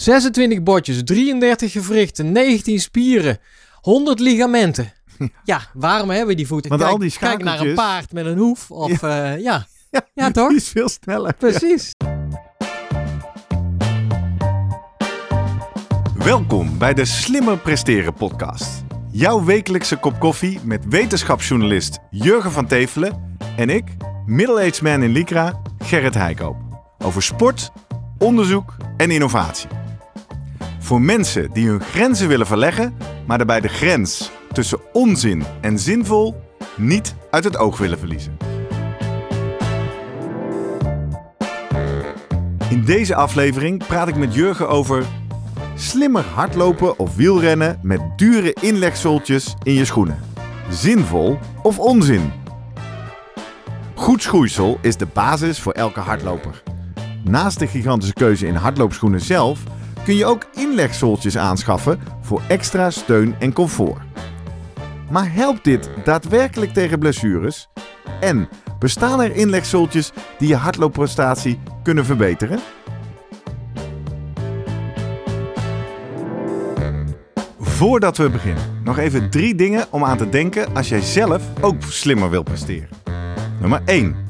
26 botjes, 33 gewrichten, 19 spieren, 100 ligamenten. Ja, waarom hebben we die voeten? Want kijk, al die kijk naar een paard met een hoef. Of ja, ja. Ja, Ja, toch? Die is veel sneller. precies. Welkom bij de Slimmer Presteren podcast. Jouw wekelijkse kop koffie met wetenschapsjournalist Jurgen van Tevelen en ik, middle-aged man in Lycra, Gerrit Heikoop. Over sport, onderzoek en innovatie. Voor mensen die hun grenzen willen verleggen, maar daarbij de grens tussen onzin en zinvol niet uit het oog willen verliezen. In deze aflevering praat ik met Jurgen over slimmer hardlopen of wielrennen met dure inlegzooltjes in je schoenen. Zinvol of onzin? Goed schoeisel is de basis voor elke hardloper. Naast de gigantische keuze in hardloopschoenen zelf kun je ook inlegzooltjes aanschaffen voor extra steun en comfort. Maar helpt dit daadwerkelijk tegen blessures? En bestaan er inlegzooltjes die je hardloopprestatie kunnen verbeteren? Voordat we beginnen, nog even drie dingen om aan te denken als jij zelf ook slimmer wil presteren. Nummer 1.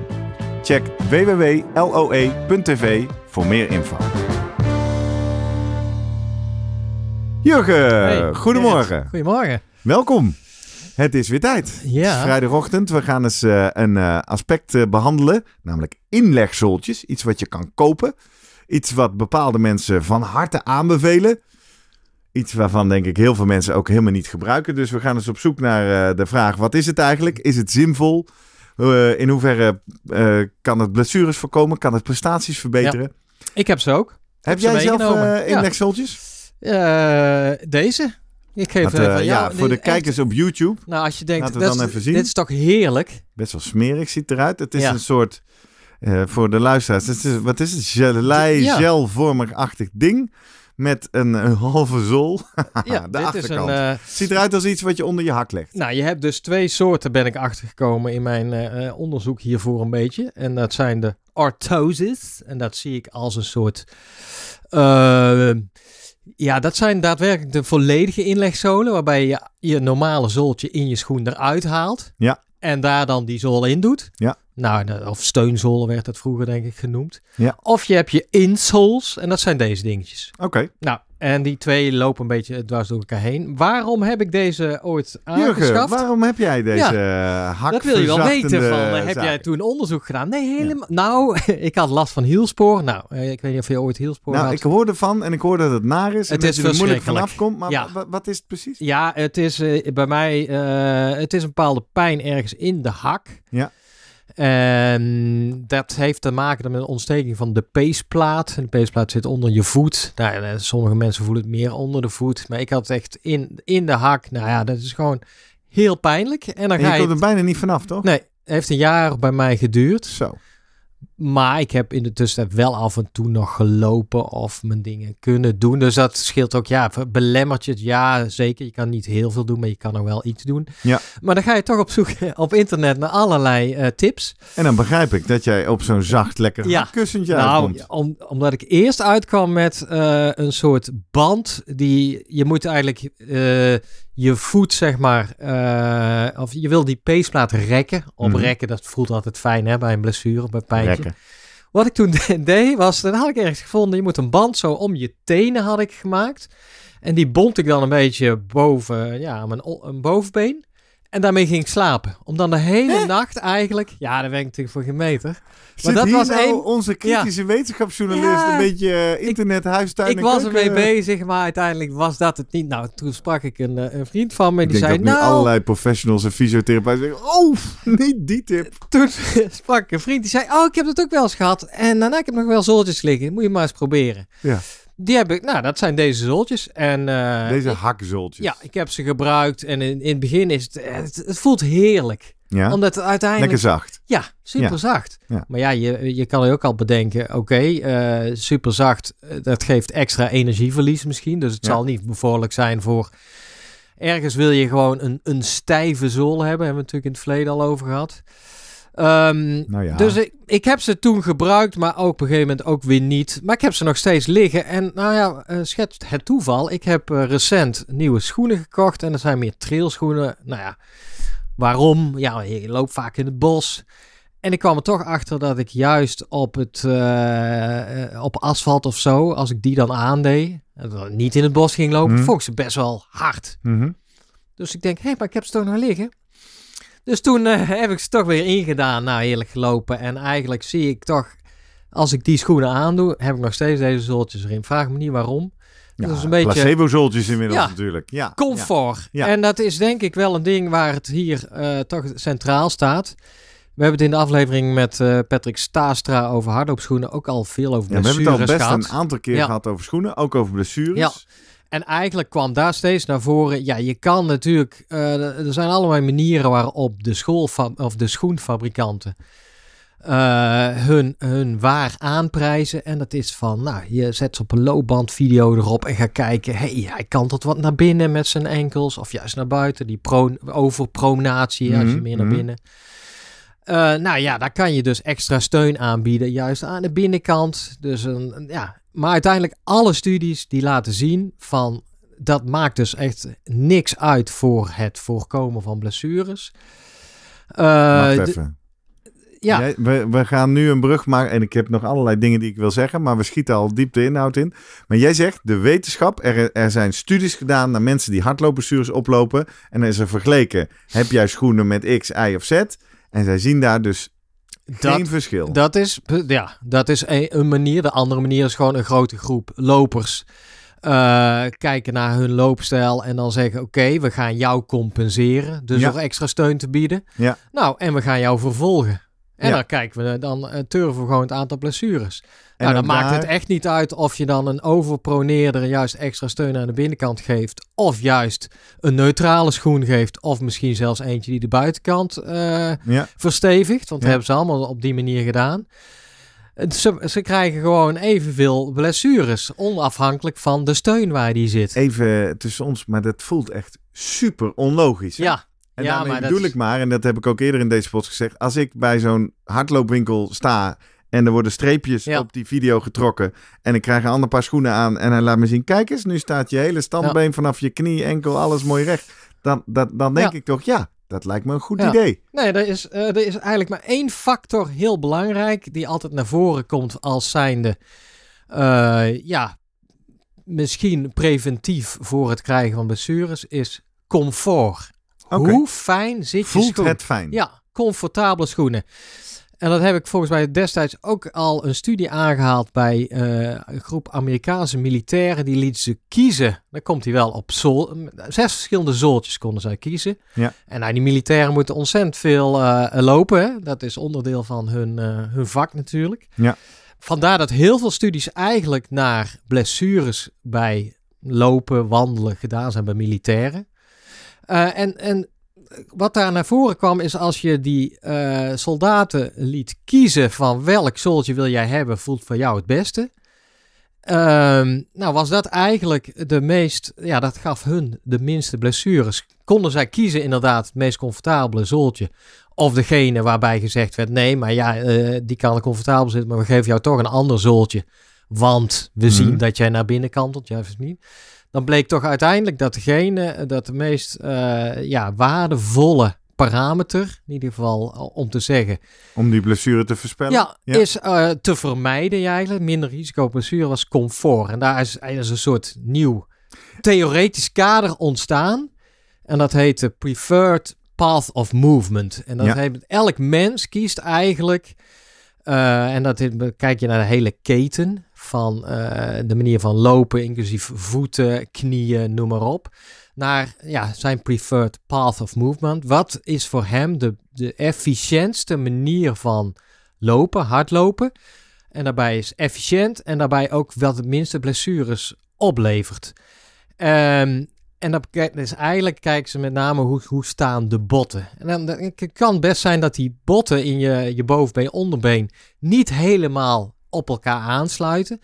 Check www.loe.tv voor meer info. Jurgen, Hey, goedemorgen. Goedemorgen. Welkom. Het is weer tijd. Ja. Het is vrijdagochtend. We gaan eens eh, een eh, aspect eh, behandelen, namelijk inlegzooltjes. Iets wat je kan kopen. Iets wat bepaalde mensen van harte aanbevelen. Iets waarvan denk ik heel veel mensen ook helemaal niet gebruiken. Dus we gaan eens op zoek naar de vraag: wat is het eigenlijk? Is het zinvol? Eh, in hoeverre eh, kan het blessures voorkomen? Kan het prestaties verbeteren? Ik heb ze ook. Heb ze jij zelf Ja. Eh, deze. Ik geef even eh, van ja, jou. voor de kijkers op YouTube. Nou, als je denkt, Laten we dat dan even zien. dit is toch heerlijk? Best wel smerig ziet het eruit. Het is Ja. een soort, voor de luisteraars, het is, wat is het? Gelei, gelvormig-achtig ding. Met een, een halve zool. Ja, de dit is een... achterkant. eh, Ziet eruit als iets wat je onder je hak legt. nou, je hebt dus twee soorten, ben ik achtergekomen in mijn eh, eh, onderzoek hiervoor een beetje. En dat zijn de orthoses. En dat zie ik als een soort... ja, dat zijn daadwerkelijk de volledige inlegzolen, waarbij je je normale zooltje in je schoen eruit haalt. Ja. En daar dan die zool in doet. Ja. Nou, de- of steunzolen werd het vroeger denk ik genoemd. Ja. Of je hebt je insoles en dat zijn deze dingetjes. Oké. Nou, en die twee lopen een beetje dwars door elkaar heen. Waarom heb ik deze ooit Jurgen, aangeschaft? waarom heb jij deze ja. Dat wil je wel weten van, eh, heb jij toen onderzoek gedaan? Nee, helemaal. Nou, ik had last van hielspoor. Nou, eh, ik weet niet of je ooit hielspoor Nou, had. ik hoorde van en ik hoorde dat het naar is. En Het dat is je er moeilijk vanaf komt. Maar Ja. wa- wat is het precies? Ja, het is eh, bij mij, eh, het is een bepaalde pijn ergens in de hak. Ja. En dat heeft te maken met een ontsteking van de peesplaat. De peesplaat zit onder je voet. Nou, sommige mensen voelen het meer onder de voet. Maar ik had het echt in, in de hak. Nou ja, dat is gewoon heel pijnlijk. En dan En ga je komt er bijna niet vanaf, toch? Nee, het heeft een jaar bij mij geduurd. Zo. Maar ik heb in de tussentijd wel af en toe nog gelopen of mijn dingen kunnen doen. Dus dat scheelt ook, ja, belemmert je het? Ja, zeker. Je kan niet heel veel doen, maar je kan nog wel iets doen. Ja. Maar dan ga je toch op zoek op internet naar allerlei eh, tips. En dan begrijp ik dat jij op zo'n zacht, lekker Ja. kussentje nou, uitkomt. om, omdat ik eerst uitkwam met eh, een soort band die je moet eigenlijk eh, je voet, zeg maar, eh, of je wil die peesplaat rekken. Oprekken, dat voelt altijd fijn hè, bij een blessure, bij pijntje. Rekken. Wat ik toen deed was, dan had ik ergens gevonden, je moet een band zo om je tenen had ik gemaakt. En die bond ik dan een beetje boven, ja, mijn een bovenbeen. En daarmee ging ik slapen. Om dan de hele Hè? nacht eigenlijk, ja, daar ben ik natuurlijk voor geen meter. Zit dat hier was nou één- onze kritische wetenschapsjournalist Ja. een beetje eh, internet, huistuin ik en was ermee keuken- bezig, maar uiteindelijk was dat het niet. Nou, toen sprak ik een, eh, een vriend van me, Ik die denk zei, dat nu nou, allerlei professionals en fysiotherapeuten zeggen, oh, niet die tip. toen sprak ik een vriend die zei: Oh, ik heb dat ook wel eens gehad. En daarna heb ik nog wel zooltjes liggen. Moet je maar eens proberen. Ja. Die heb ik, nou, dat zijn deze zooltjes. En, eh, Deze ik- hakzoltjes. ja, ik heb ze gebruikt en in, in het begin is het, eh, het, het voelt heerlijk. Ja? Omdat het uiteindelijk, Lekker zacht. ja, super Ja. zacht. Ja. Maar ja, je, je kan je ook al bedenken, oké, eh, super zacht, dat geeft extra energieverlies misschien. Dus het zal niet bevorderlijk zijn voor... Ergens wil je gewoon een, een stijve zool hebben, hebben we natuurlijk in het verleden al over gehad. Ehm, Nou ja. Dus ik, ik heb ze toen gebruikt, maar ook op een gegeven moment ook weer niet. Maar ik heb ze nog steeds liggen. En nou ja, schetst het toeval. Ik heb eh, recent nieuwe schoenen gekocht. En dat zijn meer trailschoenen. Nou ja, waarom? Ja, je loopt vaak in het bos. En ik kwam er toch achter dat ik juist op, het, eh, op asfalt of zo, als ik die dan aandeed, niet in het bos ging lopen, vond ik ze best wel hard. Mhm. Dus ik denk, hé, maar ik heb ze toch nog liggen. Dus toen eh, heb ik ze toch weer ingedaan. Nou, heerlijk gelopen. En eigenlijk zie ik toch, als ik die schoenen aandoe, heb ik nog steeds deze zooltjes erin. Vraag me niet waarom. Ja, dat is een beetje placebo-zoltjes inmiddels Ja. natuurlijk. Ja. comfort. Ja. En dat is denk ik wel een ding waar het hier eh, toch centraal staat. We hebben het in de aflevering met eh, Patrick Staastra over hardloopschoenen ook al veel over Ja, we hebben het al blessures best gehad. een aantal keer gehad over schoenen, ook over blessures. Ja. En eigenlijk kwam daar steeds naar voren. Ja, je kan natuurlijk. eh, er zijn allerlei manieren waarop de, schoolfa- of de schoenfabrikanten eh, hun, hun waar aanprijzen. En dat is van, nou, je zet ze op een loopbandvideo erop en ga kijken. hey, hij kantelt wat naar binnen met zijn enkels. Of juist naar buiten. Die pro, overpronatie, als je Mhm, meer naar mhm. binnen. Eh, nou ja, daar kan je dus extra steun aanbieden, juist aan de binnenkant. Dus een- ja. Maar uiteindelijk alle studies die laten zien van dat maakt dus echt niks uit voor het voorkomen van blessures. Eh, even. ja, Jij- we, we gaan nu een brug maken en ik heb nog allerlei dingen die ik wil zeggen, maar we schieten al diep de inhoud in. Maar jij zegt, de wetenschap, er, er zijn studies gedaan naar mensen die hardloopblessures oplopen en er is er vergeleken, heb jij schoenen met X, Y of Z? En zij zien daar dus Dat- geen verschil. Dat is, ja, dat is een, een manier. De andere manier is gewoon een grote groep lopers eh, kijken naar hun loopstijl en dan zeggen: Oké, we gaan jou compenseren. Dus Ja. extra steun te bieden. Ja. Nou, en we gaan jou vervolgen. En Ja. dan kijken we, dan eh, turven we gewoon het aantal blessures. En nou, dan maakt het echt niet uit of je dan een overproneerder juist extra steun aan de binnenkant geeft. Of juist een neutrale schoen geeft. Of misschien zelfs eentje die de buitenkant eh, Ja, verstevigd. Want Ja. dat hebben ze allemaal op die manier gedaan. Ze, ze krijgen gewoon evenveel blessures, onafhankelijk van de steun waar die zit. even tussen ons, maar dat voelt echt super onlogisch. hè? Ja, En ja, daarmee bedoel is- ik maar, en dat heb ik ook eerder in deze podcast gezegd, als ik bij zo'n hardloopwinkel sta en er worden streepjes Ja. op die video getrokken en ik krijg een ander paar schoenen aan en hij laat me zien, kijk eens, nu staat je hele standbeen vanaf je knie, enkel, alles mooi recht. Dan, dan, dan denk Ja. ik toch, ja, dat lijkt me een goed idee. Nee, er is, eh, er is eigenlijk maar één factor heel belangrijk die altijd naar voren komt als zijnde, eh, ja, misschien preventief voor het krijgen van blessures, is comfort. Hoe fijn zit je Voelt schoen? het fijn? Ja, comfortabele schoenen. En dat heb ik volgens mij destijds ook al een studie aangehaald bij eh, een groep Amerikaanse militairen. Die lieten ze kiezen. Dan komt hij wel op zool. Zes verschillende zooltjes konden zij kiezen. Ja. En nou, die militairen moeten ontzettend veel eh, lopen. Hè? Dat is onderdeel van hun, eh, hun vak natuurlijk. Ja. Vandaar dat heel veel studies eigenlijk naar blessures bij lopen, wandelen gedaan zijn bij militairen. Eh, en, en wat daar naar voren kwam is als je die eh, soldaten liet kiezen van welk zooltje wil jij hebben, voelt voor jou het beste. Ehm, nou was dat eigenlijk de meest, ja dat gaf hun de minste blessures. Konden zij kiezen inderdaad het meest comfortabele zooltje. Of degene waarbij gezegd werd, nee maar ja eh, die kan comfortabel zitten, maar we geven jou toch een ander zooltje. Want we Mhm. zien dat jij naar binnen kantelt, juist niet dan bleek toch uiteindelijk dat degene, dat de meest eh, ja, waardevolle parameter, in ieder geval eh, om te zeggen, Om die blessure te voorspellen? ja, Ja. is eh, te vermijden eigenlijk. Minder risico op blessure was comfort. En daar is, is een soort nieuw theoretisch kader ontstaan. En dat heet de Preferred Path of Movement. En dat Ja. heet, elk mens kiest eigenlijk, eh, en dat kijk je naar de hele keten van eh, de manier van lopen, inclusief voeten, knieën, noem maar op. Naar ja, zijn preferred path of movement. Wat is voor hem de, de efficiëntste manier van lopen, hardlopen? En daarbij is efficiënt en daarbij ook wel de minste blessures oplevert. Ehm, en dat dus eigenlijk kijken ze met name hoe, hoe staan de botten. En dan het kan best zijn dat die botten in je, je bovenbeen, onderbeen niet helemaal op elkaar aansluiten.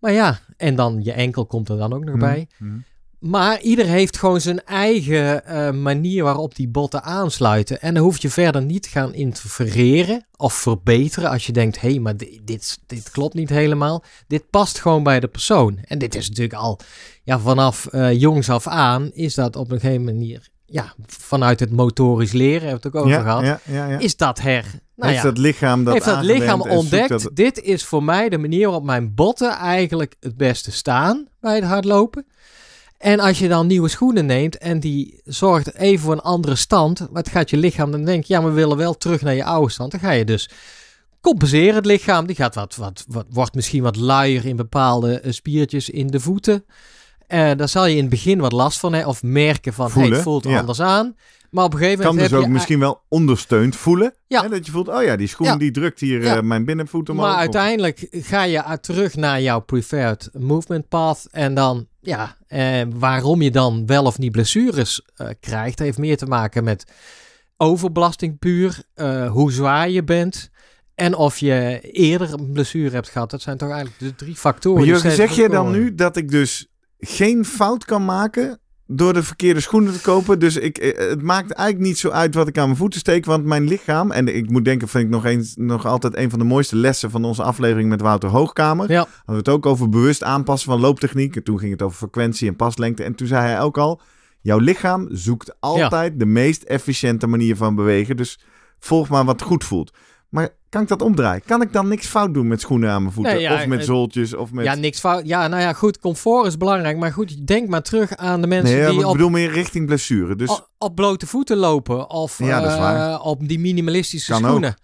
Maar ja, en dan je enkel komt er dan ook nog Mhm, bij. mhm. Maar ieder heeft gewoon zijn eigen eh, manier waarop die botten aansluiten. En dan hoef je verder niet te gaan interfereren of verbeteren als je denkt, hé, hey, maar di- dit, dit klopt niet helemaal. Dit past gewoon bij de persoon. En dit is natuurlijk al, ja, vanaf eh, jongs af aan is dat op een gegeven manier, ja, vanuit het motorisch leren, hebben we het ook over ja, gehad, ja, is dat her. Nou heeft dat lichaam dat heeft dat lichaam ontdekt. dat- Dit is voor mij de manier waarop mijn botten eigenlijk het beste staan bij het hardlopen. En als je dan nieuwe schoenen neemt en die zorgt even voor een andere stand, wat gaat je lichaam dan denken, ja, maar we willen wel terug naar je oude stand. Dan ga je dus compenseren het lichaam. Die gaat wat, wat, wat wordt misschien wat luier in bepaalde eh, spiertjes in de voeten. Eh daar zal je in het begin wat last van hebben of merken van, hey, het voelt ja. anders aan. Maar op een gegeven kan moment dus heb ook je misschien wel ondersteund voelen. Ja. Hè, dat je voelt, oh ja, die schoen Ja. die drukt hier Ja. eh, mijn binnenvoet omhoog. Maar uiteindelijk ga je terug naar jouw preferred movement path. En dan, ja, eh, waarom je dan wel of niet blessures eh, krijgt, heeft meer te maken met overbelasting puur, eh, hoe zwaar je bent. En of je eerder een blessure hebt gehad. Dat zijn toch eigenlijk de drie factoren. Jurgen, zeg je dan nu dat ik dus geen fout kan maken door de verkeerde schoenen te kopen? Dus ik, eh, het maakt eigenlijk niet zo uit wat ik aan mijn voeten steek, want mijn lichaam, en ik moet denken, vind ik nog, eens, nog altijd een van de mooiste lessen van onze aflevering met Wouter Hoogkamer. Ja. Hadden we het ook over bewust aanpassen van looptechniek. En toen ging het over frequentie en paslengte. En toen zei hij ook al, jouw lichaam zoekt altijd de meest efficiënte manier van bewegen. Dus volg maar wat goed voelt. Maar kan ik dat omdraaien? Kan ik dan niks fout doen met schoenen aan mijn voeten? Nee, ja, of met het- zooltjes? Of met... Ja, niks fout. Ja, nou ja, goed. Comfort is belangrijk. Maar goed, denk maar terug aan de mensen Nee, die ik op bedoel meer richting blessure. Dus op, op blote voeten lopen of Ja, eh, op die minimalistische Kan schoenen.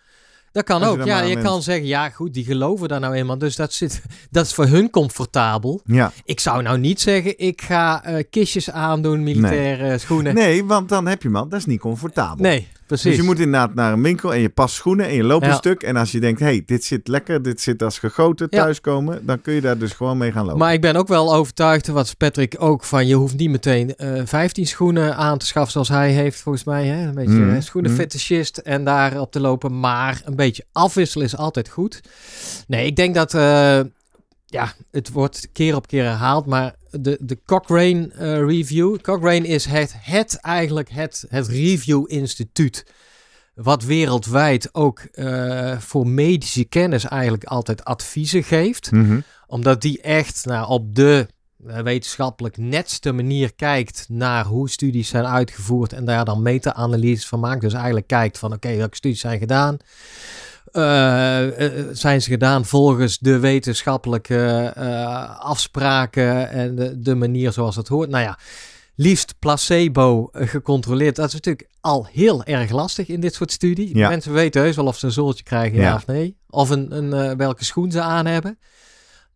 Dat kan ook. Ja, je kan zeggen, ja goed, die geloven daar nou eenmaal. Dus dat, zit, dat is voor hun comfortabel. ja. Ik zou nou niet zeggen, ik ga eh, kistjes aandoen, militaire schoenen. Nee, Nee, want dan heb je man, dat is niet comfortabel. Precies. Dus je moet inderdaad naar een winkel en je past schoenen en je loopt Ja. een stuk. En als je denkt, hey, dit zit lekker, dit zit als gegoten Ja. thuiskomen, dan kun je daar dus gewoon mee gaan lopen. Maar ik ben ook wel overtuigd, wat Patrick ook, van je hoeft niet meteen eh 15 schoenen aan te schaffen zoals hij heeft, volgens mij. Hè? Een beetje Mhm, eh, schoenenfetischist en daarop te lopen. Maar een beetje afwisselen is altijd goed. Nee, ik denk dat, eh, ja, het wordt keer op keer herhaald, maar de, de Cochrane eh, Review. Cochrane is het, het eigenlijk het, het review instituut. Wat wereldwijd ook eh, voor medische kennis eigenlijk altijd adviezen geeft Mhm. omdat die echt nou, op de eh, wetenschappelijk netste manier kijkt naar hoe studies zijn uitgevoerd en daar dan meta-analyses van maakt. Dus eigenlijk kijkt van oké, welke studies zijn gedaan. Eh, eh, zijn ze gedaan volgens de wetenschappelijke eh, afspraken en de, de manier zoals het hoort? Nou ja, liefst placebo gecontroleerd. Dat is natuurlijk al heel erg lastig in dit soort studie. Ja. Mensen weten heus wel of ze een zooltje krijgen, ja, Ja. of nee. Of een, een, welke schoen ze aan hebben.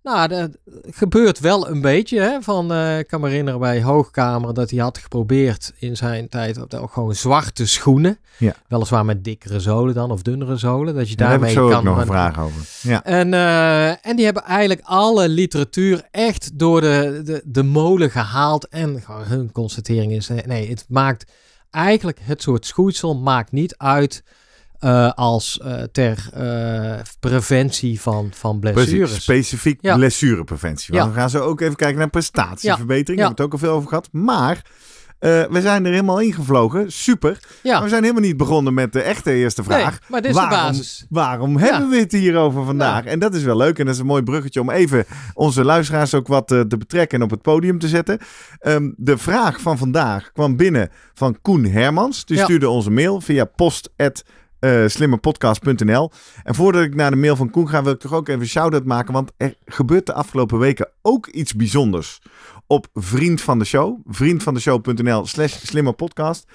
Nou, dat gebeurt wel een beetje. Hè? Van, eh, ik kan me herinneren bij Hoogkamer dat hij had geprobeerd in zijn tijd ook gewoon zwarte schoenen. Ja. Weliswaar met dikkere zolen dan, of dunnere zolen. Dat je Daar heb ik daarmee zo kan... ook nog een vraag over. Ja. en, eh, en die hebben eigenlijk alle literatuur echt door de, de, de molen gehaald. En hun constatering is: eh, nee, het maakt eigenlijk het soort schoeisel maakt niet uit eh, als eh, ter eh, preventie van, van Precies, blessures. specifiek Ja. blessurepreventie. Want Ja. we gaan zo ook even kijken naar prestatieverbetering. Ja. Daar hebben we het ook al veel over gehad. Maar we zijn er helemaal ingevlogen. Super. Maar we zijn helemaal niet begonnen met de echte eerste nee, vraag. maar dit is waarom, de basis. Waarom hebben we het hierover vandaag? En dat is wel leuk. En dat is een mooi bruggetje om even onze luisteraars ook wat te betrekken en op het podium te zetten. Ehm, de vraag van vandaag kwam binnen van Koen Hermans. Die stuurde onze mail via post slimmerpodcast.nl. En voordat ik naar de mail van Koen ga, wil ik toch ook even een shout-out maken. Want er gebeurt de afgelopen weken ook iets bijzonders. Op Vriend van de Show. Vriendvandeshow.nl slash slimmerpodcast.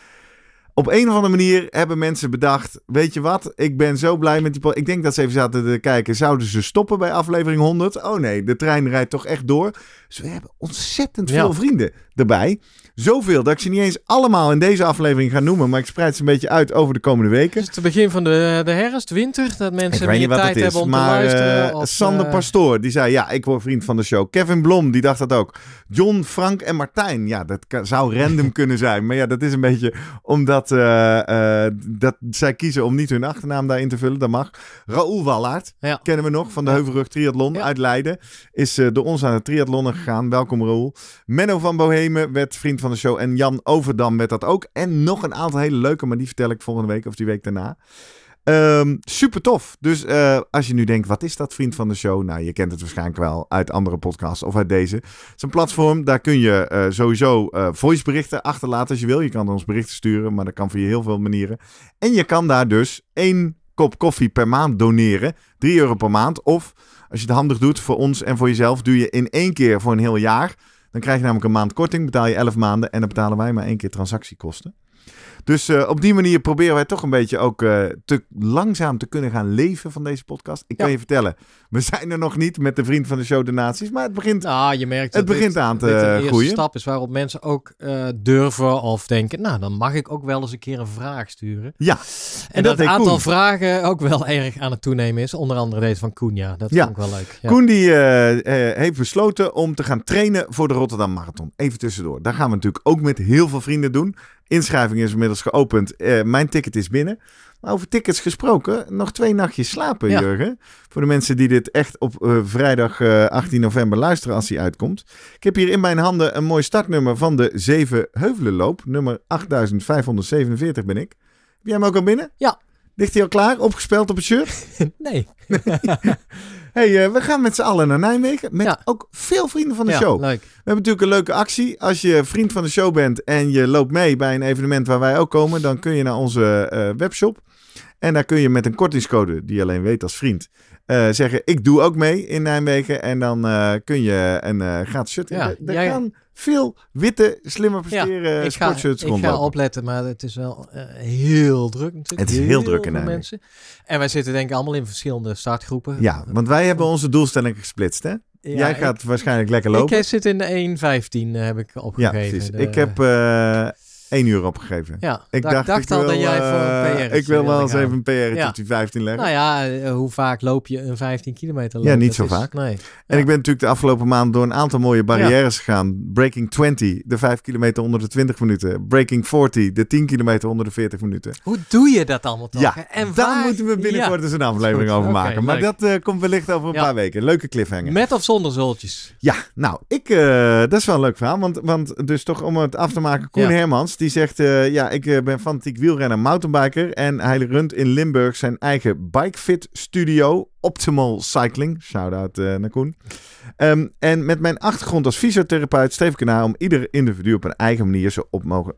Op een of andere manier hebben mensen bedacht, weet je wat, ik ben zo blij met die... Ik denk dat ze even zaten te kijken, zouden ze stoppen bij aflevering 100? Oh nee, de trein rijdt toch echt door. Dus we hebben ontzettend Ja. veel vrienden erbij. Zoveel dat ik ze niet eens allemaal in deze aflevering ga noemen, maar ik spreid ze een beetje uit over de komende weken. Is het het begin van de, de herfst, winter? Dat mensen meer tijd is, hebben om maar te luisteren? eh, Sander eh, Pastoor, die zei ja, ik word vriend van de show. Kevin Blom, die dacht dat ook. John, Frank en Martijn, ja, dat kan- zou random kunnen zijn. Maar ja, dat is een beetje omdat eh, eh, dat zij kiezen om niet hun achternaam daarin te vullen. Dat mag. Raoul Wallaert, Ja. kennen we nog van de Heuvelrug Triathlon Ja. uit Leiden. Is eh, door ons aan het triathlonnen gegaan. Welkom Raoul. Menno van Bohemen werd vriend van de show. En Jan Overdam werd dat ook. En nog een aantal hele leuke, maar die vertel ik volgende week of die week daarna. Ehm, super tof. Dus eh, als je nu denkt, wat is dat vriend van de show? Nou, je kent het waarschijnlijk wel uit andere podcasts of uit deze. Het is een platform, daar kun je eh, sowieso eh voiceberichten achterlaten als je wil. Je kan ons berichten sturen, maar dat kan via heel veel manieren. En je kan daar dus één kop koffie per maand doneren. 3 euro per maand. Of als je het handig doet voor ons en voor jezelf, doe je in één keer voor een heel jaar. Dan krijg je namelijk een maand korting, betaal je 11 maanden en dan betalen wij maar één keer transactiekosten. Dus eh, op die manier proberen wij toch een beetje ook eh, te langzaam te kunnen gaan leven van deze podcast. Ik kan je vertellen, we zijn er nog niet met de vriend van de show donaties, maar het begint. Nou, je merkt Het begint dit, aan te dit een eerste groeien. stap is waarop mensen ook eh, durven of denken, nou, dan mag ik ook wel eens een keer een vraag sturen. Ja, En, dat dat het aantal Koen. vragen ook wel erg aan het toenemen is. Onder andere deze van Koen, ja. Dat Ja. vond ik wel leuk. Ja. Koen die heeft besloten om te gaan trainen voor de Rotterdam Marathon. Even tussendoor. Daar gaan we natuurlijk ook met heel veel vrienden doen. Inschrijving is inmiddels geopend. Eh, mijn ticket is binnen. Maar over tickets gesproken, nog twee nachtjes slapen, Ja. Jurgen. Voor de mensen die dit echt op eh, vrijdag eh, 18 november luisteren als hij uitkomt. Ik heb hier in mijn handen een mooi startnummer van de Zeven Heuvelenloop. Nummer 8547 ben ik. Heb jij hem ook al binnen? Ja. Ligt hij al klaar? Opgespeld op het shirt? Nee. hey, eh, we gaan met z'n allen naar Nijmegen. Met Ja. ook veel vrienden van de ja, show. leuk. We hebben natuurlijk een leuke actie. Als je vriend van de show bent en je loopt mee bij een evenement waar wij ook komen, dan kun je naar onze eh, webshop. En daar kun je met een kortingscode, die je alleen weet als vriend, eh, zeggen: Ik doe ook mee in Nijmegen. En dan kun je een gratis shirt. Ja, er er jij- gaan veel witte, slimmer presteren ja, ik ga. Ik ga opletten, maar het is wel eh, heel druk natuurlijk. Het is heel, druk in mensen. En wij zitten denk ik allemaal in verschillende startgroepen. Ja, want wij hebben onze doelstelling gesplitst, hè? Jij gaat waarschijnlijk lekker lopen. Ik zit in de 1.15, eh, heb ik opgegeven. Ja, precies. Ik heb eh, 1 uur opgegeven. Ja, ik dacht, al dat jij voor een eh, PR. Ik wil eh, wel eens even een PR ja. tot die 15 leggen. Nou ja, eh, hoe vaak loop je een 15 kilometer? lopen? Ja, niet zo vaak. Nee. En ik ben natuurlijk de afgelopen maand door een aantal mooie barrières gegaan. Breaking 20, de 5 kilometer onder de 20 minuten. Breaking 40, de 10 kilometer onder de 40 minuten. Hoe doe je dat allemaal toch? Ja, en daar moeten we binnenkort eens een aflevering over maken. Maar dat komt wellicht over een paar weken. Leuke cliffhanger. Met of zonder zultjes? Ja, nou, ik, dat is wel een leuk verhaal. Want, want dus toch om het af te maken, Koen Hermans die zegt... eh, ja, ik eh, ben fanatiek wielrenner, mountainbiker. En hij runt in Limburg zijn eigen bikefit studio. Optimal Cycling. Shout-out eh, naar Koen. Ehm, en met mijn achtergrond als fysiotherapeut streef ik ernaar om ieder individu op een eigen manier zo op mogen,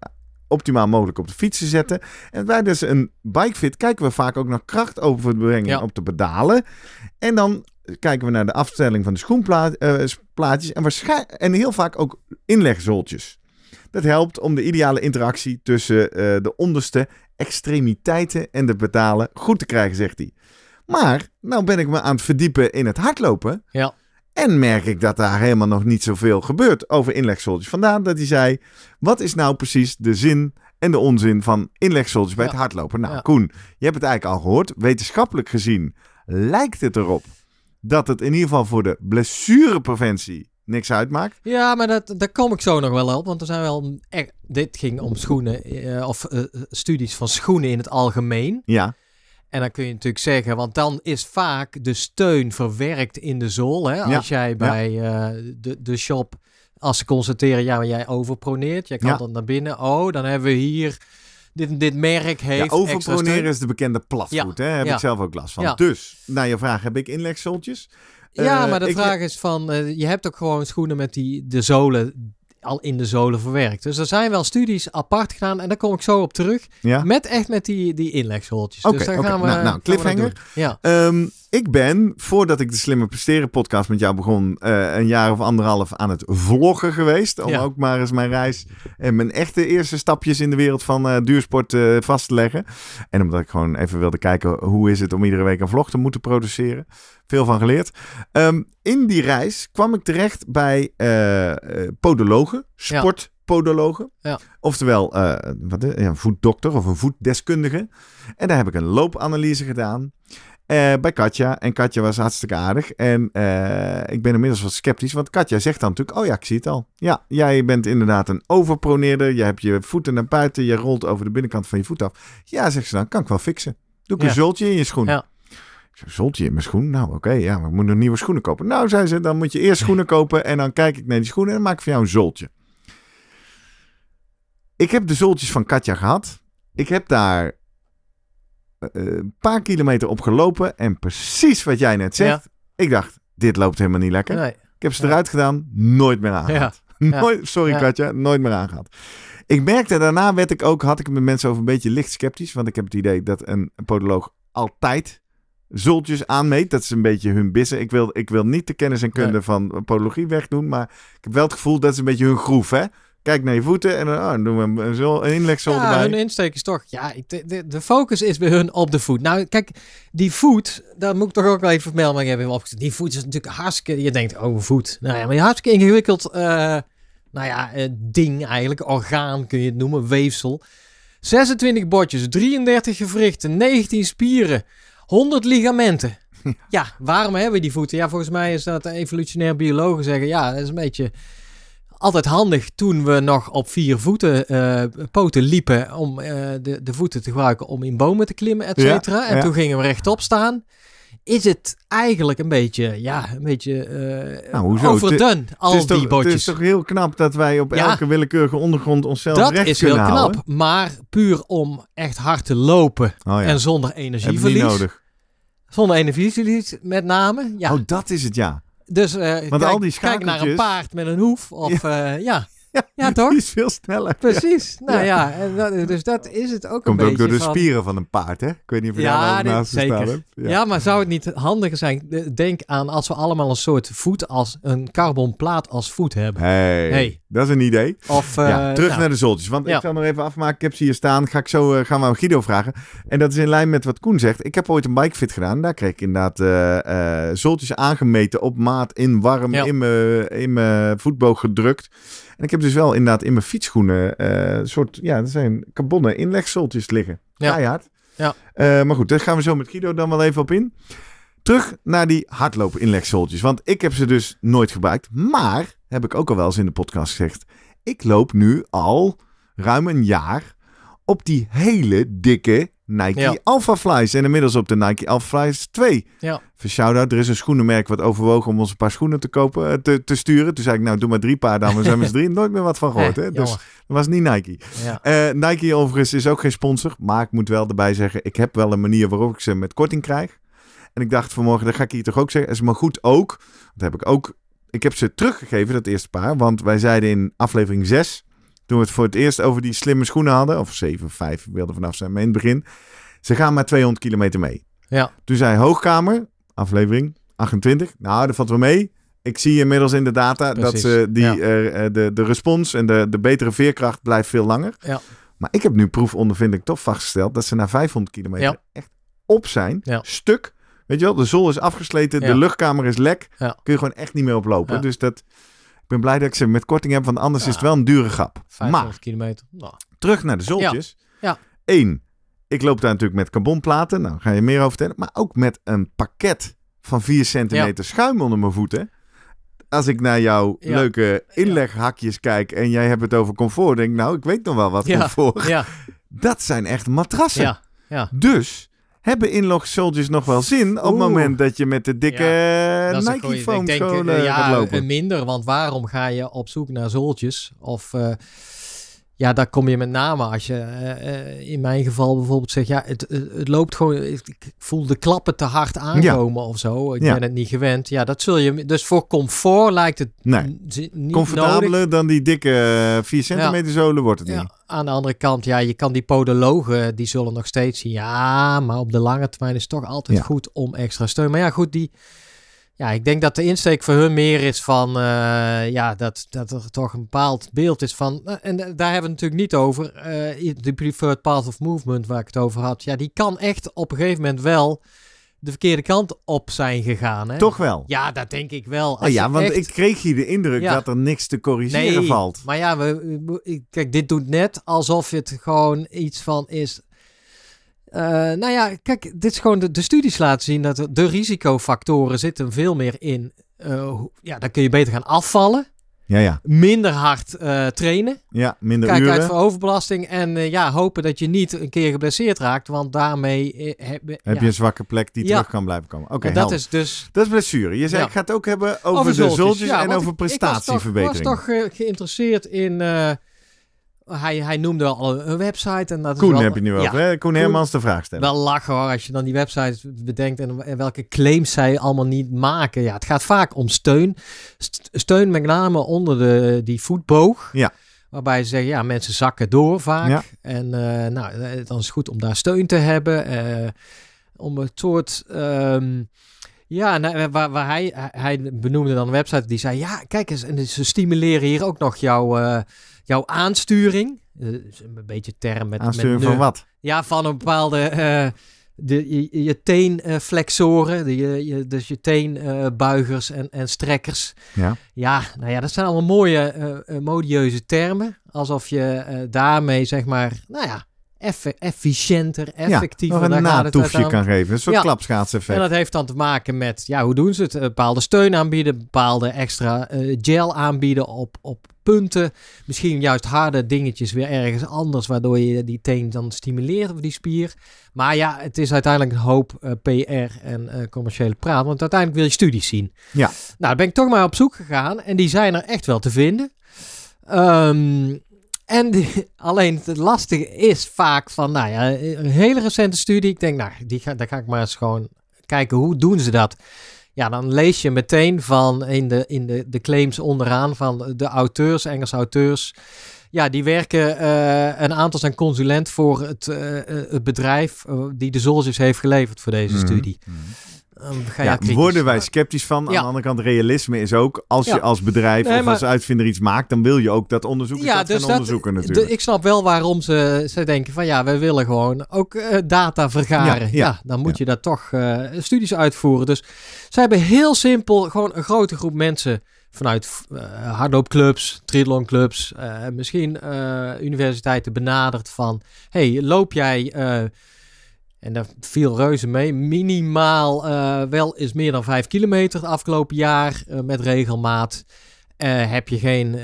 optimaal mogelijk op de fiets te zetten. En bij dus een bikefit kijken we vaak ook naar krachtoverbrengen Ja. op de pedalen. En dan kijken we naar de afstelling van de schoenplaatjes en, en heel vaak ook inlegzoltjes. Dat helpt om de ideale interactie tussen eh, de onderste extremiteiten en de pedalen goed te krijgen, zegt hij. Maar nou ben ik me aan het verdiepen in het hardlopen. Ja. En merk ik dat daar helemaal nog niet zoveel gebeurt over inlegzoltjes. Vandaar dat hij zei, wat is nou precies de zin en de onzin van inlegzoltjes bij Ja. het hardlopen? Nou, Ja. Koen, je hebt het eigenlijk al gehoord. Wetenschappelijk gezien lijkt het erop dat het in ieder geval voor de blessurepreventie niks uitmaakt. Ja, maar dat, daar kom ik zo nog wel op. Want er zijn wel... echt- dit ging om schoenen, eh, of eh, studies van schoenen in het algemeen. Ja, En dan kun je natuurlijk zeggen, want dan is vaak de steun verwerkt in de zool. Hè? Ja, Als jij bij eh, de, de shop, als ze constateren, ja, maar jij overproneert, jij kan Ja. dan naar binnen. Oh, dan hebben we hier, dit, dit merk heeft overproneren is de bekende platvoet. Hè? Heb ik zelf ook last van. Dus, naar je vraag, heb ik inlegzoltjes? Ja, Eh, maar de ik- vraag is van, eh, je hebt ook gewoon schoenen met die, de zolen al in de zolen verwerkt. Dus er zijn wel studies apart gedaan en daar kom ik zo op terug. Ja? Met echt met die, die inlegzooltjes. Oké, dus daar gaan we. Nou, nou, we cliffhanger. Ja. Ehm, ik ben, voordat ik de Slimmer Presteren podcast met jou begon, eh, een jaar of anderhalf aan het vloggen geweest. Om Ja. ook maar eens mijn reis en mijn echte eerste stapjes in de wereld van duursport vast te leggen. En omdat ik gewoon even wilde kijken hoe is het om iedere week een vlog te moeten produceren. Veel van geleerd. Ehm, in die reis kwam ik terecht bij eh, eh, podologen, sportpodologen. Ja. Oftewel eh, wat, ja, een voetdokter of een voetdeskundige. En daar heb ik een loopanalyse gedaan. bij Katja. En Katja was hartstikke aardig. En ik ben inmiddels wat sceptisch. Want Katja zegt dan natuurlijk: Oh ja, ik zie het al. Ja, jij bent inderdaad een overproneerder. Je hebt je voeten naar buiten. Je rolt over de binnenkant van je voet af. Ja, zegt ze dan. Kan ik wel fixen. Doe ik Ja. een zultje in je schoen. Ja. Ik zoltje in mijn schoen? Nou, oké, ja, maar ik moet nog nieuwe schoenen kopen. Nou, zei ze, dan moet je eerst schoenen kopen en dan kijk ik naar die schoenen en dan maak ik voor jou een zoltje. Ik heb de zoltjes van Katja gehad. Ik heb daar eh, een paar kilometer op gelopen en precies wat jij net zegt. Ik dacht, dit loopt helemaal niet lekker. Nee. Ik heb ze eruit gedaan, nooit meer aangehad. Nooit, sorry Ja. Katja, nooit meer aangehad. Ik merkte daarna werd ik ook, had ik met mensen over een beetje licht sceptisch. Want ik heb het idee dat een podoloog altijd zultjes aanmeet. Dat is een beetje hun bissen. Ik wil, ik wil niet de kennis en kunde Nee. van podologie wegdoen. Maar ik heb wel het gevoel dat is een beetje hun groef. Hè? Kijk naar je voeten en dan, oh, dan doen we een, een, Ja, erbij. hun insteek is toch... Ja, de, de, de focus is bij hun op de voet. Nou, kijk, die voet, daar moet ik toch ook wel even vermelden. Maar ik heb hem opgezet. Die voet is natuurlijk hartstikke... Je denkt, oh, voet. Nou ja, maar een hartstikke ingewikkeld... eh, nou ja, eh, ding eigenlijk. Orgaan kun je het noemen, weefsel. 26 botjes, 33 gewrichten, 19 spieren, 100 ligamenten. Ja, waarom hebben we die voeten? Ja, volgens mij is dat de evolutionair biologen zeggen... Ja, dat is een beetje altijd handig toen we nog op vier voeten, eh, poten liepen om eh, de, de voeten te gebruiken om in bomen te klimmen, et Ja, cetera. en ja. toen gingen we rechtop staan. Is het eigenlijk een beetje, ja, een beetje eh Nou, hoezo? overdone, al die toch, het is toch heel knap dat wij op Ja. elke willekeurige ondergrond onszelf Dat recht is heel kunnen knap, houden. maar puur om echt hard te lopen Oh ja, en zonder heb energieverlies. nodig. Zonder energieverlies met name. Ja, Oh, dat is het, ja. dus eh, kijk, naar een paard met een hoef. Of ja, ja. Ja toch? Die is veel sneller. Precies. Nou Ja. ja, en dat, dus dat is het ook Komt een ook door de van- spieren van een paard, hè? Ik weet niet of je Ja, daar naast zeker. hebt. Ja. maar zou het niet handiger zijn? De- Denk aan als we allemaal een soort voet als een carbonplaat als voet hebben. Hey, Hey. dat is een idee. Of eh, ja, terug nou, naar de zoltjes. Want Ja. ik zal nog even afmaken. Ik heb ze hier staan. Ga ik zo eh, gaan we aan Guido vragen. En dat is in lijn met wat Koen zegt. Ik heb ooit een bikefit gedaan. Daar kreeg ik inderdaad eh eh zoltjes aangemeten op maat, in warm, Ja. in mijn in mijn voetboog gedrukt. En ik heb dus wel inderdaad in mijn fietsschoenen eh, een soort, ja, dat zijn carbonnen inlegzoltjes liggen. Ja. Keihard. Ja. Eh, maar goed, daar gaan we zo met Guido dan wel even op in. Terug naar die hardlopen inlegzoltjes. Want ik heb ze dus nooit gebruikt. Maar, heb ik ook al wel eens in de podcast gezegd. Ik loop nu al ruim een jaar op die hele dikke Nike Ja. Alpha Flies. En inmiddels op de Nike Alpha Flies 2. Ja. Voor shout-out, er is een schoenenmerk wat overwogen om ons een paar schoenen te kopen, eh, te, te sturen. Toen zei ik, nou doe maar drie paar dan. We zijn met drie nooit meer wat van gehoord. eh, Hè? Dus dat was niet Nike. Ja. Eh, Nike overigens is ook geen sponsor. Maar ik moet wel erbij zeggen, ik heb wel een manier waarop ik ze met korting krijg. En ik dacht vanmorgen, dat ga ik hier toch ook zeggen. Is maar goed ook. Dat heb ik ook. Ik heb ze teruggegeven, dat eerste paar. Want wij zeiden in aflevering 6, toen we het voor het eerst over die slimme schoenen hadden. Of 7, 5 wilde vanaf zijn. Maar in het begin. Ze gaan maar 200 kilometer mee. Ja. Toen zei Hoogkamer, aflevering 28. Nou, dat valt wel mee. Ik zie inmiddels in de data dat ze die, ja. eh, eh, de, de respons en de, de betere veerkracht blijft veel langer. Ja. Maar ik heb nu proefondervindelijk toch vastgesteld dat ze na 500 kilometer Ja. echt op zijn. Stuk. Weet je wel, de zol is afgesleten, de luchtkamer is lek. Kun je gewoon echt niet meer oplopen. Dus dat, ik ben blij dat ik ze met korting heb, want anders Ja. is het wel een dure grap. 500 Maar kilometer. Nou, terug naar de zoltjes. Ja. Eén, ik loop daar natuurlijk met carbonplaten. Nou, ga je meer over vertellen. Maar ook met een pakket van 4 centimeter schuim onder mijn voeten. Als ik naar jouw leuke inleghakjes kijk en jij hebt het over comfort, denk ik, nou, ik weet nog wel wat Ja. comfort. ja, Dat zijn echt matrassen. ja, ja. Dus hebben inlog soldiers nog wel zin op het moment dat je met de dikke een Nike foam denk, schoenen eh, ja, gaat lopen? eh, minder, want waarom ga je op zoek naar zooltjes? Of, eh, Ja, daar kom je met name als je eh, eh, in mijn geval bijvoorbeeld zegt, ja, het, het, loopt gewoon, ik voel de klappen te hard aankomen of zo. Ik Ja. ben het niet gewend. Ja, dat zul je, dus voor comfort lijkt het Nee. niet Comfortabeler nodig. dan die dikke 4 centimeter zolen wordt het niet. Ja, aan de andere kant, ja, je kan die podologen, die zullen nog steeds zien. Ja, maar op de lange termijn is het toch altijd goed om extra steun. Maar ja, goed, die... Ja, ik denk dat de insteek voor hun meer is van... eh, ja, dat, dat er toch een bepaald beeld is van... nou, en da- daar hebben we het natuurlijk niet over. eh de preferred path of movement waar ik het over had. Ja, die kan echt op een gegeven moment wel de verkeerde kant op zijn gegaan. Hè? Toch wel? Ja, dat denk ik wel. Oh ja, want echt- ik kreeg hier de indruk Ja. dat er niks te corrigeren valt. maar ja, we, we- kijk, dit doet net alsof het gewoon iets van is. Eh, nou ja, kijk, dit is gewoon de, de studies laten zien dat de risicofactoren zitten veel meer in. hoe- ja, dan kun je beter gaan afvallen, Ja, ja. minder hard eh, trainen, Ja, minder kijk uit voor overbelasting en ja, hopen dat je niet een keer geblesseerd raakt, want daarmee heb, Heb ja, je een zwakke plek die terug kan blijven komen. Oké, dat is dus Dat is blessure. Je zei, ik ga het ook hebben over, de zultjes. en over ik- Ik prestatieverbetering. was toch, was toch geïnteresseerd in. Hij, hij noemde al een website. En dat is Koen wel, heb je nu ja, over, hè? Koen Hermans de vraag stellen. Wel lachen hoor, als je dan die website bedenkt en, en welke claims zij allemaal niet maken. Ja, het gaat vaak om steun. St- steun met name onder de, die voetboog. Ja. Waarbij ze zeggen, ja, mensen zakken door vaak. Ja. En eh, nou, eh, dan is het goed om daar steun te hebben. eh, om het soort... ehm, ja, nou, waar, waar hij, hij benoemde dan een website die zei: Ja, kijk eens, en ze stimuleren hier ook nog jouw, jouw aansturing. Eh, een beetje term met. Aansturing met van wat? Ja, van een bepaalde. eh, de, je, je teenflexoren, de, je, je, dus je teenbuigers en, en strekkers. Ja. Ja, nou ja, dat zijn allemaal mooie, eh, modieuze termen. Alsof je daarmee, zeg maar, nou ja, efficiënter, effectiever. Daar een natoefje kan geven. Een soort Ja. klapschaatseffect. En dat heeft dan te maken met, ja, hoe doen ze het? Eh, Bepaalde steun aanbieden, bepaalde extra eh, gel aanbieden op, op punten. Misschien juist harde dingetjes weer ergens anders, waardoor je die teen dan stimuleert of die spier. Maar ja, het is uiteindelijk een hoop eh, PR en commerciële praat, want uiteindelijk wil je studies zien. Ja. Nou, daar ben ik toch maar op zoek gegaan en die zijn er echt wel te vinden. Ehm, en die- alleen het lastige is vaak van, nou ja, een hele recente studie. Ik denk, nou, die ga, daar ga ik maar eens gewoon kijken, hoe doen ze dat? Ja, dan lees je meteen van in de, in de, de claims onderaan van de auteurs, Engelse auteurs. Ja, die werken eh, een aantal zijn consulent voor het, eh, eh, het bedrijf die de Zolzis heeft geleverd voor deze Mhm. studie. Mhm. Ga je Ja, kritisch worden wij sceptisch van. Aan Ja. de andere kant, realisme is ook, als je Ja. als bedrijf Nee, of maar- als uitvinder iets maakt, dan wil je ook dat onderzoekers dat gaan onderzoeken de- natuurlijk. ik snap wel waarom ze, ze denken van ja, we willen gewoon ook eh, data vergaren. Ja, Ja, ja, dan moet ja. je daar toch eh, studies uitvoeren. Dus ze hebben heel simpel gewoon een grote groep mensen vanuit eh, hardloopclubs, triathlonclubs, eh, misschien eh, universiteiten benaderd van hey, loop jij... en daar viel reuze mee. Minimaal eh, wel is meer dan 5 kilometer het afgelopen jaar eh, met regelmaat. Eh, heb je geen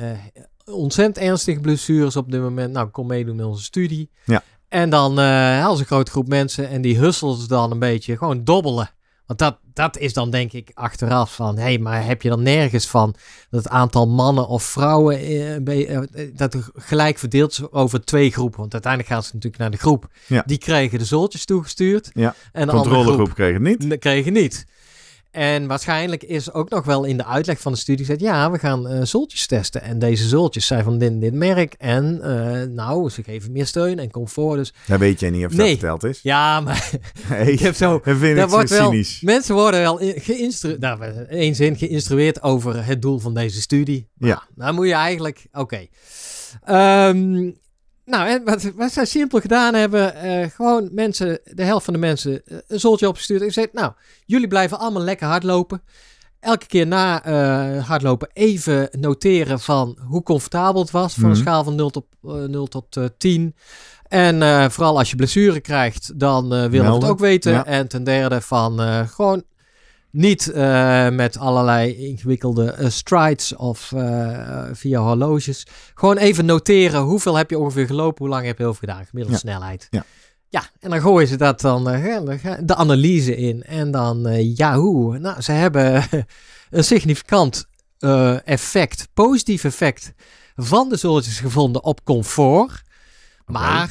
ontzettend ernstige blessures op dit moment? Nou, kom meedoen met onze studie. Ja. En dan als een grote groep mensen en die hustelen ze dan een beetje gewoon dobbelen. Want dat, dat is dan denk ik achteraf van, hé, hey, maar heb je dan nergens van dat het aantal mannen of vrouwen eh, be- eh, dat gelijk verdeeld over twee groepen? Want uiteindelijk gaan ze natuurlijk naar de groep. Ja. Die kregen de zoltjes toegestuurd. Ja, En de andere Controlegroep groep kreeg het niet. kregen niet. En waarschijnlijk is ook nog wel in de uitleg van de studie gezegd: ja, we gaan eh zultjes testen. En deze zultjes zijn van dit, dit merk. En eh, nou, ze geven meer steun en comfort. Dus Dat weet jij niet of dat verteld is. ja, maar Hey, ik heb zo. dat vind Daar ik wordt wel, cynisch. mensen worden wel in- geïnstru- nou, in één zin geïnstrueerd over het doel van deze studie. Ja. Nou, dan moet je eigenlijk, oké. Ehm, nou, en wat, wat zij simpel gedaan hebben, eh, gewoon mensen, de helft van de mensen, eh, een zoltje opgestuurd. En gezegd, nou, jullie blijven allemaal lekker hardlopen. Elke keer na eh, hardlopen even noteren van hoe comfortabel het was. Van Mhm. een schaal van 0 tot, eh, 0 tot eh, 10. En vooral als je blessure krijgt, dan willen we het ook weten. Ja. En ten derde van gewoon niet eh, met allerlei ingewikkelde eh, strides of eh, via horloges. Gewoon even noteren hoeveel heb je ongeveer gelopen, hoe lang heb je over gedaan, gemiddelde Ja. snelheid. Ja. Ja, en dan gooien ze dat dan de analyse in. En dan, Yahoo! Nou, ze hebben een significant effect, positief effect van de zolletjes gevonden op comfort. Maar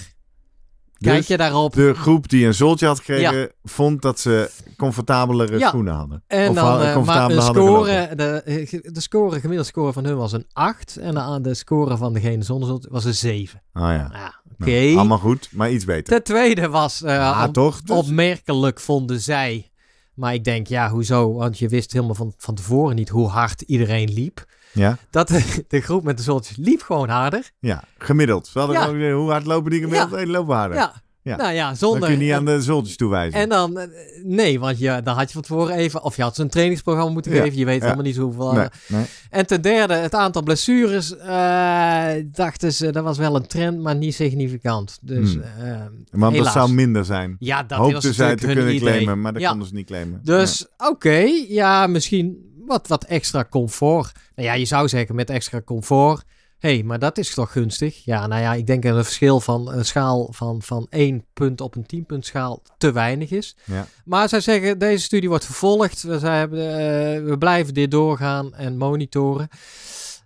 kijk Dus je daarop De groep die een zoltje had gekregen, vond dat ze comfortabelere Ja. schoenen hadden. en Of dan, eh, maar hadden gelopen. score, de, eh, de score, gemiddelde score van hun was een 8 en de, de score van degene zonder zoltje was een 7. Ah ja. Ja, oké. Nou, allemaal goed, maar iets beter. Ten tweede was eh, op- toch? Dus- opmerkelijk vonden zij. Maar ik denk, ja, hoezo? Want je wist helemaal van, van tevoren niet hoe hard iedereen liep. Ja, Dat de, de groep met de zoltjes liep gewoon harder. ja, gemiddeld. Ze hadden Ja. hoe hard lopen die gemiddeld? Ja. Lopen harder. Ja. Ja. Nou ja, Dan zonder... kun je niet aan de zoltjes toewijzen. En dan, eh, nee, want je, dan had je van tevoren even, of je had ze een trainingsprogramma moeten Ja, geven. Je weet ja. helemaal niet hoeveel. nee, nee. En ten derde, het aantal blessures, eh, dachten ze, dat was wel een trend, maar niet significant. Dus, Hmm. eh, Want helaas. dat zou minder zijn. Ja, dat Hoopten zij te kunnen idee. claimen, maar dat konden ze niet claimen. Dus oké, ja, misschien wat, wat extra comfort. Nou ja, je zou zeggen met extra comfort. Hé, hey, maar dat is toch gunstig? Ja, nou ja, ik denk dat een verschil van een schaal van, van 1 punt op een 10 punt schaal te weinig is. Ja. Maar zij zeggen, deze studie wordt vervolgd. We, zij hebben, eh, we blijven dit doorgaan en monitoren.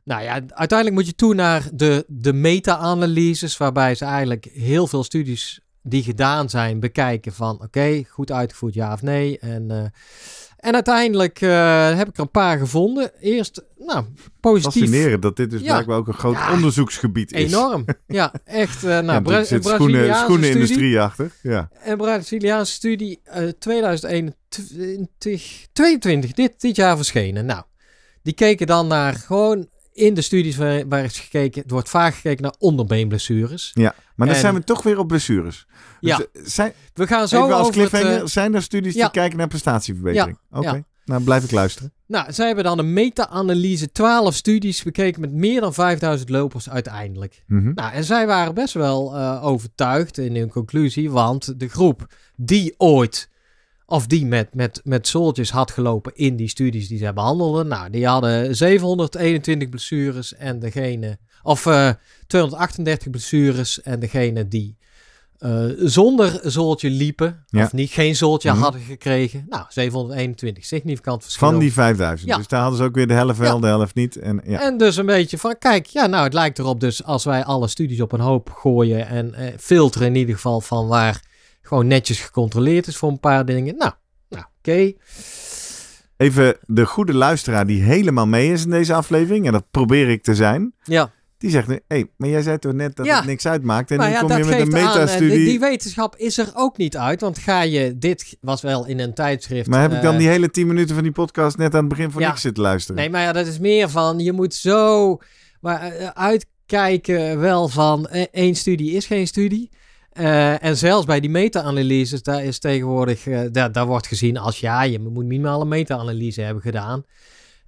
Nou ja, uiteindelijk moet je toe naar de, de meta-analyses, waarbij ze eigenlijk heel veel studies die gedaan zijn bekijken van oké, goed uitgevoerd ja of nee. En, eh, en uiteindelijk eh, heb ik er een paar gevonden. Eerst, nou, positief. Fascinerend dat dit dus Ja. blijkbaar ook een groot Ja. onderzoeksgebied is. Enorm. Ja, echt. eh nou, ja, Bra zit schoenen, schoenenindustrie achter. Ja. Een Braziliaanse studie, eh 2021, 22, dit, dit jaar verschenen. Nou, die keken dan naar gewoon in de studies waar, waar is gekeken. Het wordt vaak gekeken naar onderbeenblessures. ja, maar dan En- zijn we toch weer op blessures. Dus Ja. eh, zijn, We gaan zo even als over het, cliffhanger, eh, zijn er studies ja. die kijken naar prestatieverbetering? Oké, ja. nou blijf ik luisteren. Nou, zij hebben dan een meta-analyse, 12 studies bekeken met meer dan 5000 lopers uiteindelijk. Mhm. Nou, en zij waren best wel eh, overtuigd in hun conclusie, want de groep die ooit, of die met, met, met soldiers had gelopen in die studies die zij behandelden, nou, die hadden 721 blessures en degene, of eh 238 blessures en degene die eh, zonder zooltje liepen, Ja. of niet geen zooltje Mhm. hadden gekregen, nou, 721, significant verschil. Van die 5000. Ja. Dus daar hadden ze ook weer de helft wel, Ja. de helft niet. En, ja. En dus een beetje van, kijk, ja, nou, het lijkt erop dus als wij alle studies op een hoop gooien en eh, filteren in ieder geval van waar gewoon netjes gecontroleerd is voor een paar dingen. Nou, nou oké. Even de goede luisteraar die helemaal mee is in deze aflevering. En dat probeer ik te zijn. Ja, Die zegt, hé, hey, maar jij zei toch net dat Ja. het niks uitmaakt. En maar nu ja, kom je met een eh, metastudie. die, die wetenschap is er ook niet uit, want ga je, dit was wel in een tijdschrift. Maar heb ik dan eh, die hele 10 minuten van die podcast net aan het begin voor Ja. niks zitten luisteren? Nee, maar ja, dat is meer van, je moet zo maar, eh, uitkijken wel van, één studie is geen studie. Eh, en zelfs bij die meta-analyses, daar is tegenwoordig, eh, daar, daar wordt gezien als ja, je moet minimaal een meta-analyse hebben gedaan.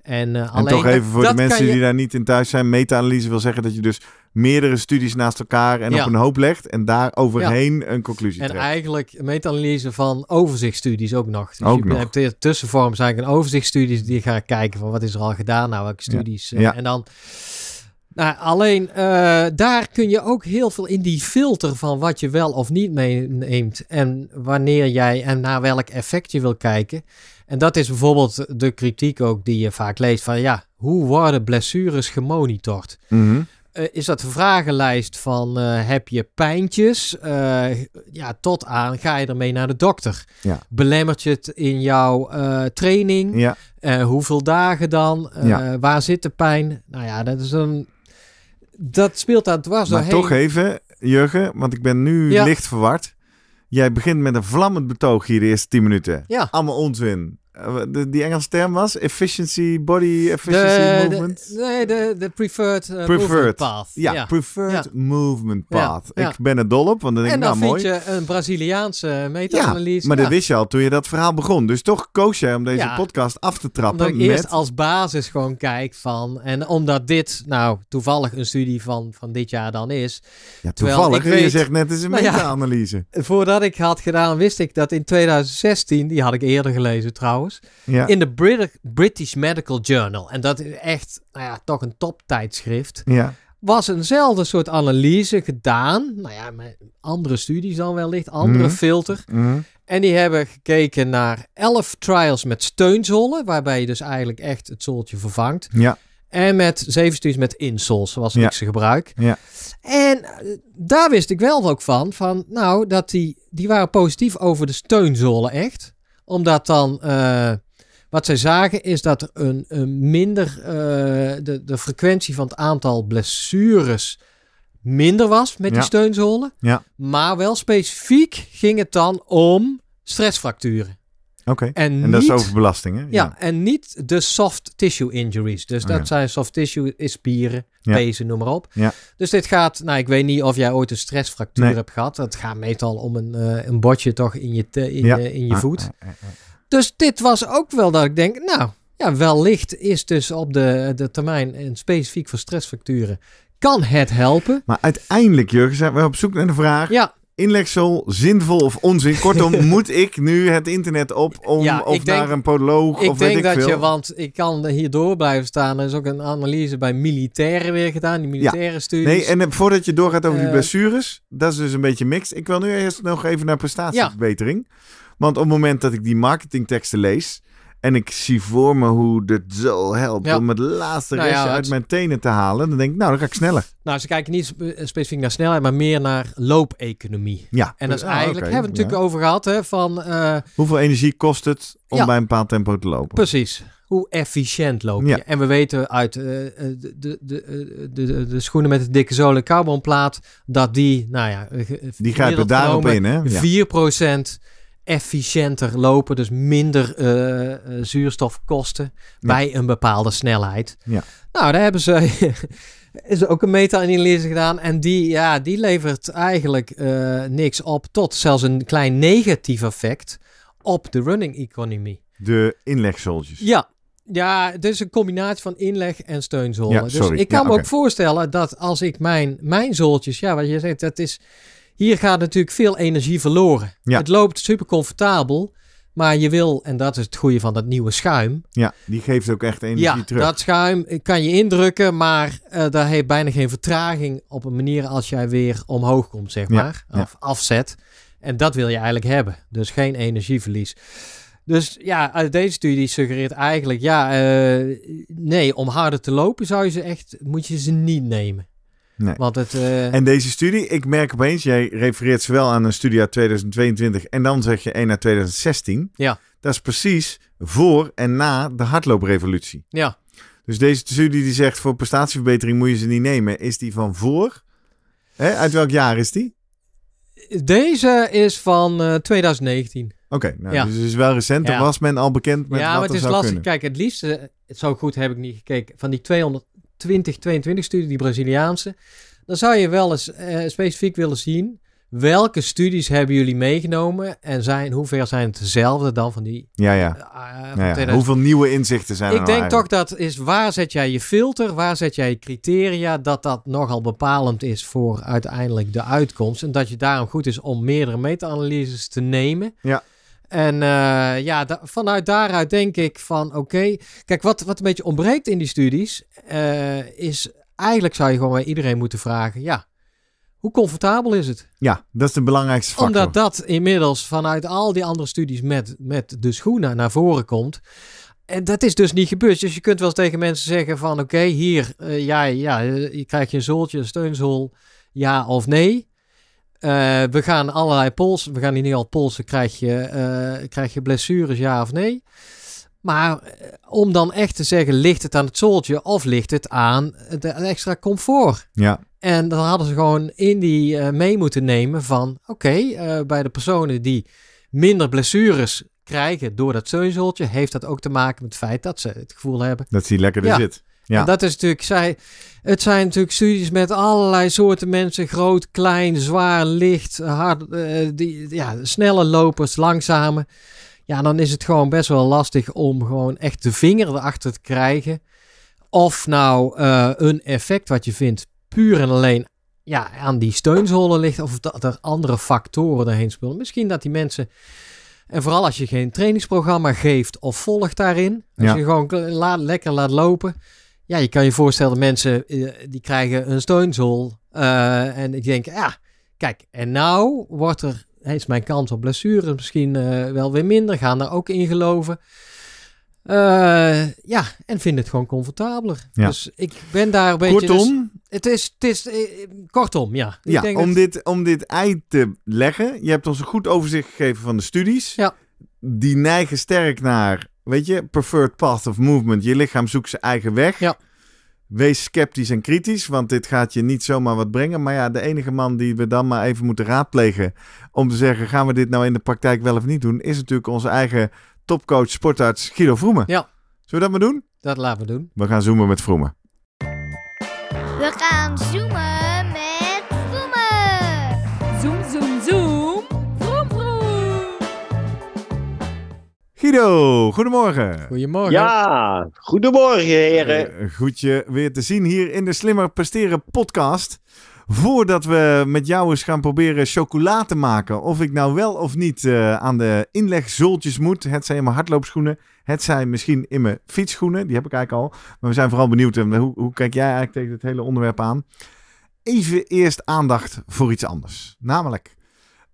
En, eh, En alleen toch even voor de dat mensen je- die daar niet in thuis zijn. Meta-analyse wil zeggen dat je dus meerdere studies naast elkaar en Ja. op een hoop legt. En daar overheen een conclusie En trekt. eigenlijk een meta-analyse van overzichtsstudies ook nog. Dus Ook je nog. hebt de tussenvorm zijn eigenlijk een overzichtsstudies die gaan kijken van wat is er al gedaan, nou welke studies. Ja. En dan, nou, alleen eh, daar kun je ook heel veel in die filter van wat je wel of niet meeneemt en wanneer jij en naar welk effect je wil kijken. En dat is bijvoorbeeld de kritiek ook die je vaak leest van ja, hoe worden blessures gemonitord? Mhm. Eh, is dat een vragenlijst van eh, heb je pijntjes? Ja, tot aan ga je ermee naar de dokter? Ja. Belemmert je het in jouw training? Ja, hoeveel dagen dan? Ja. Waar zit de pijn? Nou ja, dat is een. Dat speelt daar dwars maar doorheen. toch even, Jurgen, want ik ben nu Ja. licht verward. Jij begint met een vlammend betoog hier de eerste 10 minuten. Ja. Allemaal onzin. Eh, de- die Engelse term was efficiency, body efficiency De, movement. de, nee, de, de preferred, eh, Preferred. movement path. ja, preferred movement Ja, path. ja. Ik ben er dol op, want dan denk En ik, dan nou vind mooi. je een Braziliaanse Ja, meta-analyse. maar dat Ja. wist je al toen je dat verhaal begon. Dus toch koos jij om deze Ja. podcast af te Omdat trappen ik eerst met... als basis gewoon kijk van... En omdat dit nou toevallig een studie van, van dit jaar dan is... Ja, toevallig. ik hè, Je weet- zegt net, het is een Nou ja. meta-analyse. Voordat ik had gedaan, wist ik dat in 2016... Die had ik eerder gelezen trouwens. Ja. In de Brit- British Medical Journal. En dat is echt, nou ja, toch een toptijdschrift. ja. was eenzelfde soort analyse gedaan. Nou ja, met andere studies dan wellicht, andere Mhm. filter. Mhm. En die hebben gekeken naar 11 trials met steunzolen, waarbij je dus eigenlijk echt het zooltje vervangt. Ja, En met zeven studies met insoles, zoals ik ze gebruik. Ja. En eh, daar wist ik wel ook van, van nou, dat die, die waren positief over de steunzolen echt. Omdat dan, eh, wat zij zagen is dat er een, een minder, eh, de, de frequentie van het aantal blessures minder was met Ja. die steunzolen. Ja. Maar wel specifiek ging het dan om stressfracturen. Oké. En, En dat is niet- overbelasting, hè? ja, en niet de soft tissue injuries. Dus Oh, dat ja. zijn soft tissue, is spieren, pezen, noem maar op. Ja. Dus dit gaat, nou ik weet niet of jij ooit een stressfractuur Nee. hebt gehad. Het gaat meestal om een, eh, een botje toch in je, te- in je, in je Ah, voet. ah, ah, ah. Dus dit was ook wel dat ik denk, nou ja, wellicht is dus op de, de termijn en specifiek voor stressfracturen, kan het helpen. Maar uiteindelijk, Jurgen, zijn we op zoek naar de vraag... Ja, Inleksel, zinvol of onzin? Kortom, moet ik nu het internet op om, Ja, of denk- naar een podoloog ik of weet ik dat veel? je, want ik kan hier door blijven staan. Er is ook een analyse bij militairen weer gedaan, die militaire studies. Nee, en eh, voordat je doorgaat over die Eh, blessures, dat is dus een beetje mixed. Ik wil nu eerst nog even naar prestatieverbetering. Want op het moment dat ik die marketingteksten lees en ik zie voor me hoe het zo helpt Ja. om het laatste Nou ja, uit mijn tenen te halen, dan denk ik, nou, dan ga ik sneller. Nou, ze kijken niet spe- specifiek naar snelheid, maar meer naar loopeconomie. Ja. En dat is Ah, eigenlijk, hebben we het natuurlijk over gehad, hè, van eh, Hoeveel energie kost het om Ja. bij een bepaald tempo te lopen? precies, hoe efficiënt loop je. En we weten uit eh, eh, de, de, de, eh, de, de, schoenen met de dikke zolen carbonplaat, dat die, nou ja, eh, Die grijpen daarop in, hè? Ja. 4% efficiënter lopen, dus minder eh, eh, zuurstof kosten bij een bepaalde snelheid. Ja. Nou, daar hebben ze is ook een meta-analyse gedaan en die, ja, die levert eigenlijk eh, niks op tot zelfs een klein negatief effect op de running economy. De inlegsoltjes. Ja. Ja, het is een combinatie van inleg en steunzolen. Ja, dus ik kan Ja, me ook voorstellen dat als ik mijn, mijn zooltjes, ja, wat je zegt, dat is, hier gaat natuurlijk veel energie verloren. Ja. Het loopt super comfortabel, maar je wil, en dat is het goede van dat nieuwe schuim. Ja, die geeft ook echt energie ja, terug. dat schuim kan je indrukken, maar eh daar heeft bijna geen vertraging op een manier als jij weer omhoog komt, zeg Ja, maar. ja. Of afzet. En dat wil je eigenlijk hebben. Dus geen energieverlies. Dus ja, uit deze studie suggereert eigenlijk, ja, eh, nee, om harder te lopen zou je ze echt, moet je ze niet nemen. Nee. Want het, eh, En deze studie, ik merk opeens, jij refereert zowel aan een studie uit 2022 en dan zeg je één uit 2016. Ja. Dat is precies voor en na de hardlooprevolutie. ja, Dus deze studie die zegt voor prestatieverbetering moet je ze niet nemen, is die van voor? Hè? Uit welk jaar is die? deze is van eh, 2019. Oké, nou, Ja. dus het is wel recent. Dan Ja. was men al bekend met ja, wat maar het is lastig. kunnen. Kijk, het liefste, zo goed heb ik niet gekeken, van die 220, 22 studie, die Braziliaanse, dan zou je wel eens eh, specifiek willen zien, welke studies hebben jullie meegenomen en zijn, hoe ver zijn het dezelfde dan van die... Ja, ja. eh, ja, ja. 2000? Hoeveel nieuwe inzichten zijn er Ik nou denk toch dat is waar zet jij je filter, waar zet jij je criteria, dat dat nogal bepalend is voor uiteindelijk de uitkomst. En dat je daarom goed is om meerdere meta-analyses te nemen. Ja. En eh, ja, da- vanuit daaruit denk ik van oké. Kijk, wat, wat een beetje ontbreekt in die studies eh, is eigenlijk zou je gewoon bij iedereen moeten vragen. Ja, hoe comfortabel is het? Ja, dat is de belangrijkste factor. Omdat dat inmiddels vanuit al die andere studies met, met de schoenen naar voren komt. En dat is dus niet gebeurd. Dus je kunt wel eens tegen mensen zeggen van oké, hier, eh, ja, ja, je krijgt je een zooltje, een steunzool, ja of nee. Eh, we gaan allerlei polsen, we gaan niet al polsen, krijg je, eh, krijg je blessures, ja of nee. Maar eh, om dan echt te zeggen, ligt het aan het zooltje of ligt het aan de extra comfort? Ja, En dan hadden ze gewoon in die mee moeten nemen van... oké, bij de personen die minder blessures krijgen door dat steunzooltje... heeft dat ook te maken met het feit dat ze het gevoel hebben... dat hij lekkerder Ja. zit. Ja. En dat is natuurlijk... Zij, het zijn natuurlijk studies met allerlei soorten mensen. Groot, klein, zwaar, licht, hard... eh, die, ja, snelle lopers, langzame. Ja, dan is het gewoon best wel lastig om gewoon echt de vinger erachter te krijgen... Of nou eh, een effect wat je vindt puur en alleen ja, aan die steunzolen ligt, of dat er andere factoren daarheen spelen. Misschien dat die mensen, en vooral als je geen trainingsprogramma geeft of volgt daarin, als Ja. je gewoon laat, lekker laat lopen, ja, je kan je voorstellen, mensen eh, die krijgen een steunzool. eh, en ik denk, ja, kijk, en nou wordt er, is mijn kans op blessures misschien eh, wel weer minder. Gaan daar ook in geloven. Ja, en vind het gewoon comfortabeler. Ja. Dus ik ben daar een beetje... dus- Kortom, het is, het is eh, kortom, ja. Ik ja, denk om, dat- dit, om dit ei te leggen. Je hebt ons een goed overzicht gegeven van de studies. Ja. Die neigen sterk naar, weet je, preferred path of movement. Je lichaam zoekt zijn eigen weg. Ja. Wees sceptisch en kritisch, want dit gaat je niet zomaar wat brengen. Maar ja, de enige man die we dan maar even moeten raadplegen om te zeggen, gaan we dit nou in de praktijk wel of niet doen, is natuurlijk onze eigen topcoach, sportarts Guido Vroemen. Ja. Zullen we dat maar doen? Dat laten we doen. We gaan zoomen met Vroemen. We gaan zoomen Guido, goedemorgen. Goedemorgen. Ja, goedemorgen heren. Eh, goed je weer te zien hier in de Slimmer Presteren podcast. Voordat we met jou eens gaan proberen chocola te maken. Of ik nou wel of niet eh, aan de inlegzooltjes moet. Het zijn in mijn hardloopschoenen. Het zijn misschien in mijn fietsschoenen. Die heb ik eigenlijk al. Maar we zijn vooral benieuwd. eh, Hoe, hoe kijk jij eigenlijk tegen het hele onderwerp aan? Even eerst aandacht voor iets anders. Namelijk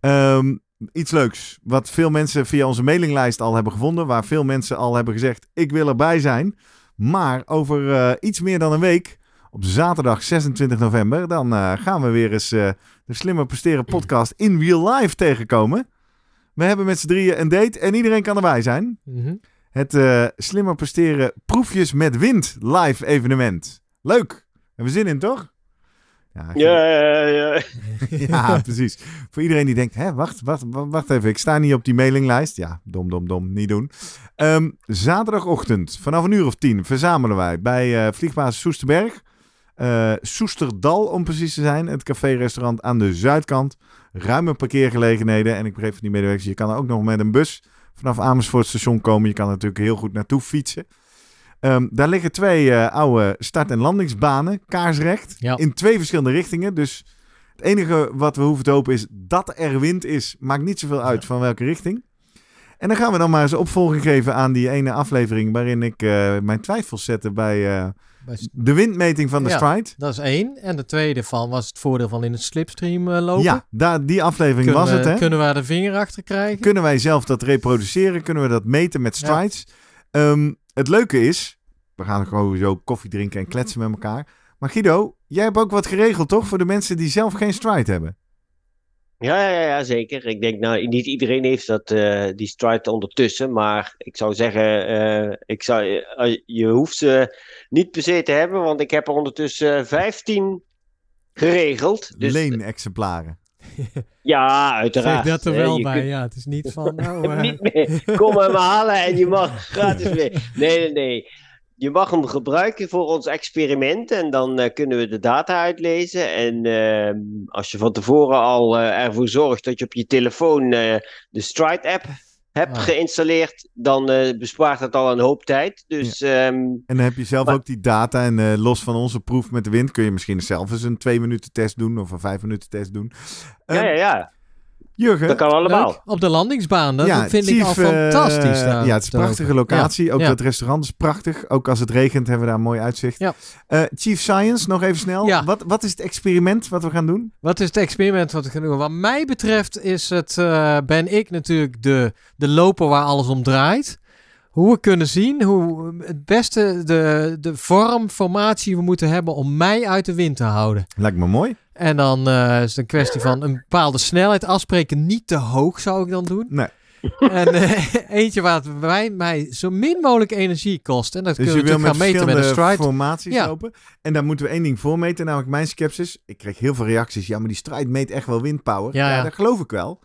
ehm, iets leuks. Wat veel mensen via onze mailinglijst al hebben gevonden. Waar veel mensen al hebben gezegd: ik wil erbij zijn. Maar over eh, iets meer dan een week, op zaterdag 26 november, dan eh, gaan we weer eens eh, de Slimmer Presteren podcast in real life tegenkomen. We hebben met z'n drieën een date en iedereen kan erbij zijn. Mhm. Het Slimmer Presteren Proefjes met Wind live evenement. Leuk. Hebben we zin in, toch? Ja, Ja, ja, ja. precies. Voor iedereen die denkt, hè, wacht, wacht, wacht even, ik sta niet op die mailinglijst. Ja, dom, dom, dom, niet doen. Ehm, zaterdagochtend, vanaf een uur of tien, verzamelen wij bij vliegbasis Soesterberg. eh, Soesterdal, om precies te zijn. Het café-restaurant aan de zuidkant. Ruime parkeergelegenheden. En ik begreep van die medewerkers, je kan er ook nog met een bus vanaf Amersfoort station komen. Je kan er natuurlijk heel goed naartoe fietsen. Ehm, daar liggen twee eh, oude start- en landingsbanen, kaarsrecht. Ja. In twee verschillende richtingen. Dus het enige wat we hoeven te hopen is dat er wind is. Maakt niet zoveel uit van welke richting. En dan gaan we dan maar eens opvolging geven aan die ene aflevering... waarin ik eh, mijn twijfels zette bij eh, Bij- de windmeting van de Ja. stride. Dat is één. En de tweede van was het voordeel van in het slipstream lopen. Ja, daar, die aflevering kunnen was we, het, hè? Kunnen we de vinger achter krijgen? Kunnen wij zelf dat reproduceren? Kunnen we dat meten met strides? Ehm, het leuke is, we gaan gewoon zo koffie drinken en kletsen met elkaar. Maar Guido, jij hebt ook wat geregeld, toch? Voor de mensen die zelf geen stride hebben. Ja, ja, ja, zeker. Ik denk, nou, niet iedereen heeft dat, eh, die stride ondertussen. Maar ik zou zeggen, eh, ik zou, eh, je hoeft ze niet per se te hebben. Want ik heb er ondertussen 15 geregeld. Dus Leen-exemplaren. ja, uiteraard. Zeg dat er wel Je bij. kunt- Ja, het is niet van... Nou, eh, niet meer. Kom hem halen en je mag gratis mee. Nee, nee, nee. Je mag hem gebruiken voor ons experiment en dan eh, kunnen we de data uitlezen. En ehm, als je van tevoren al eh, ervoor zorgt dat je op je telefoon de Stride-app hebt Ah. geïnstalleerd, dan eh, bespaart dat al een hoop tijd. Dus ehm, En dan heb je zelf Maar- ook die data. En eh, los van onze proef met de wind kun je misschien zelf eens een twee minuten test doen. Of een vijf minuten test doen. ja, Ehm, ja, ja, Jurgen, dat kan allemaal. leuk. Op de landingsbaan. Dat Ja, vind ik al eh, fantastisch. daar ja, het is een prachtige locatie. Ja, Ook ja. dat restaurant is prachtig. Ook als het regent hebben we daar een mooi uitzicht. Ja. Eh, Chief Science, nog even snel. Ja. Wat, wat is het experiment wat we gaan doen? Wat is het experiment wat we gaan doen? Wat mij betreft is het, eh, ben ik natuurlijk de, de loper waar alles om draait. Hoe we kunnen zien hoe het beste de, de vorm, formatie we moeten hebben om mij uit de wind te houden. Lijkt me mooi. En dan eh, is het een kwestie van een bepaalde snelheid afspreken. Niet te hoog zou ik dan doen. Nee. En eh, eentje waar het bij mij zo min mogelijk energie kost. En dat Dus je kunnen we wil met natuurlijk gaan meten met een stride. formaties Ja. lopen. En daar moeten we één ding voor meten, namelijk mijn sceptisch. Ik kreeg heel veel reacties. Ja, maar die stride meet echt wel windpower. Ja, Ja, ja. dat geloof ik wel.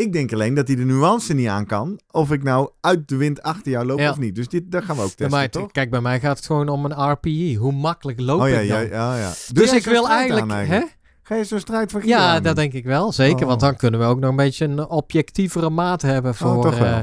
Ik denk alleen dat hij de nuance niet aan kan. Of ik nou uit de wind achter jou loop Ja. of niet. Dus dit, dat gaan we ook testen, toch? kijk, bij mij gaat het gewoon om een RPE. Hoe makkelijk loop Oh ja, ik dan? ja. ja. Dus ik wil eigenlijk... aan hè? Ga je zo'n strijd van Ja, dat denk ik wel. Zeker, Oh. want dan kunnen we ook nog een beetje een objectievere maat hebben voor... toch wel. eh,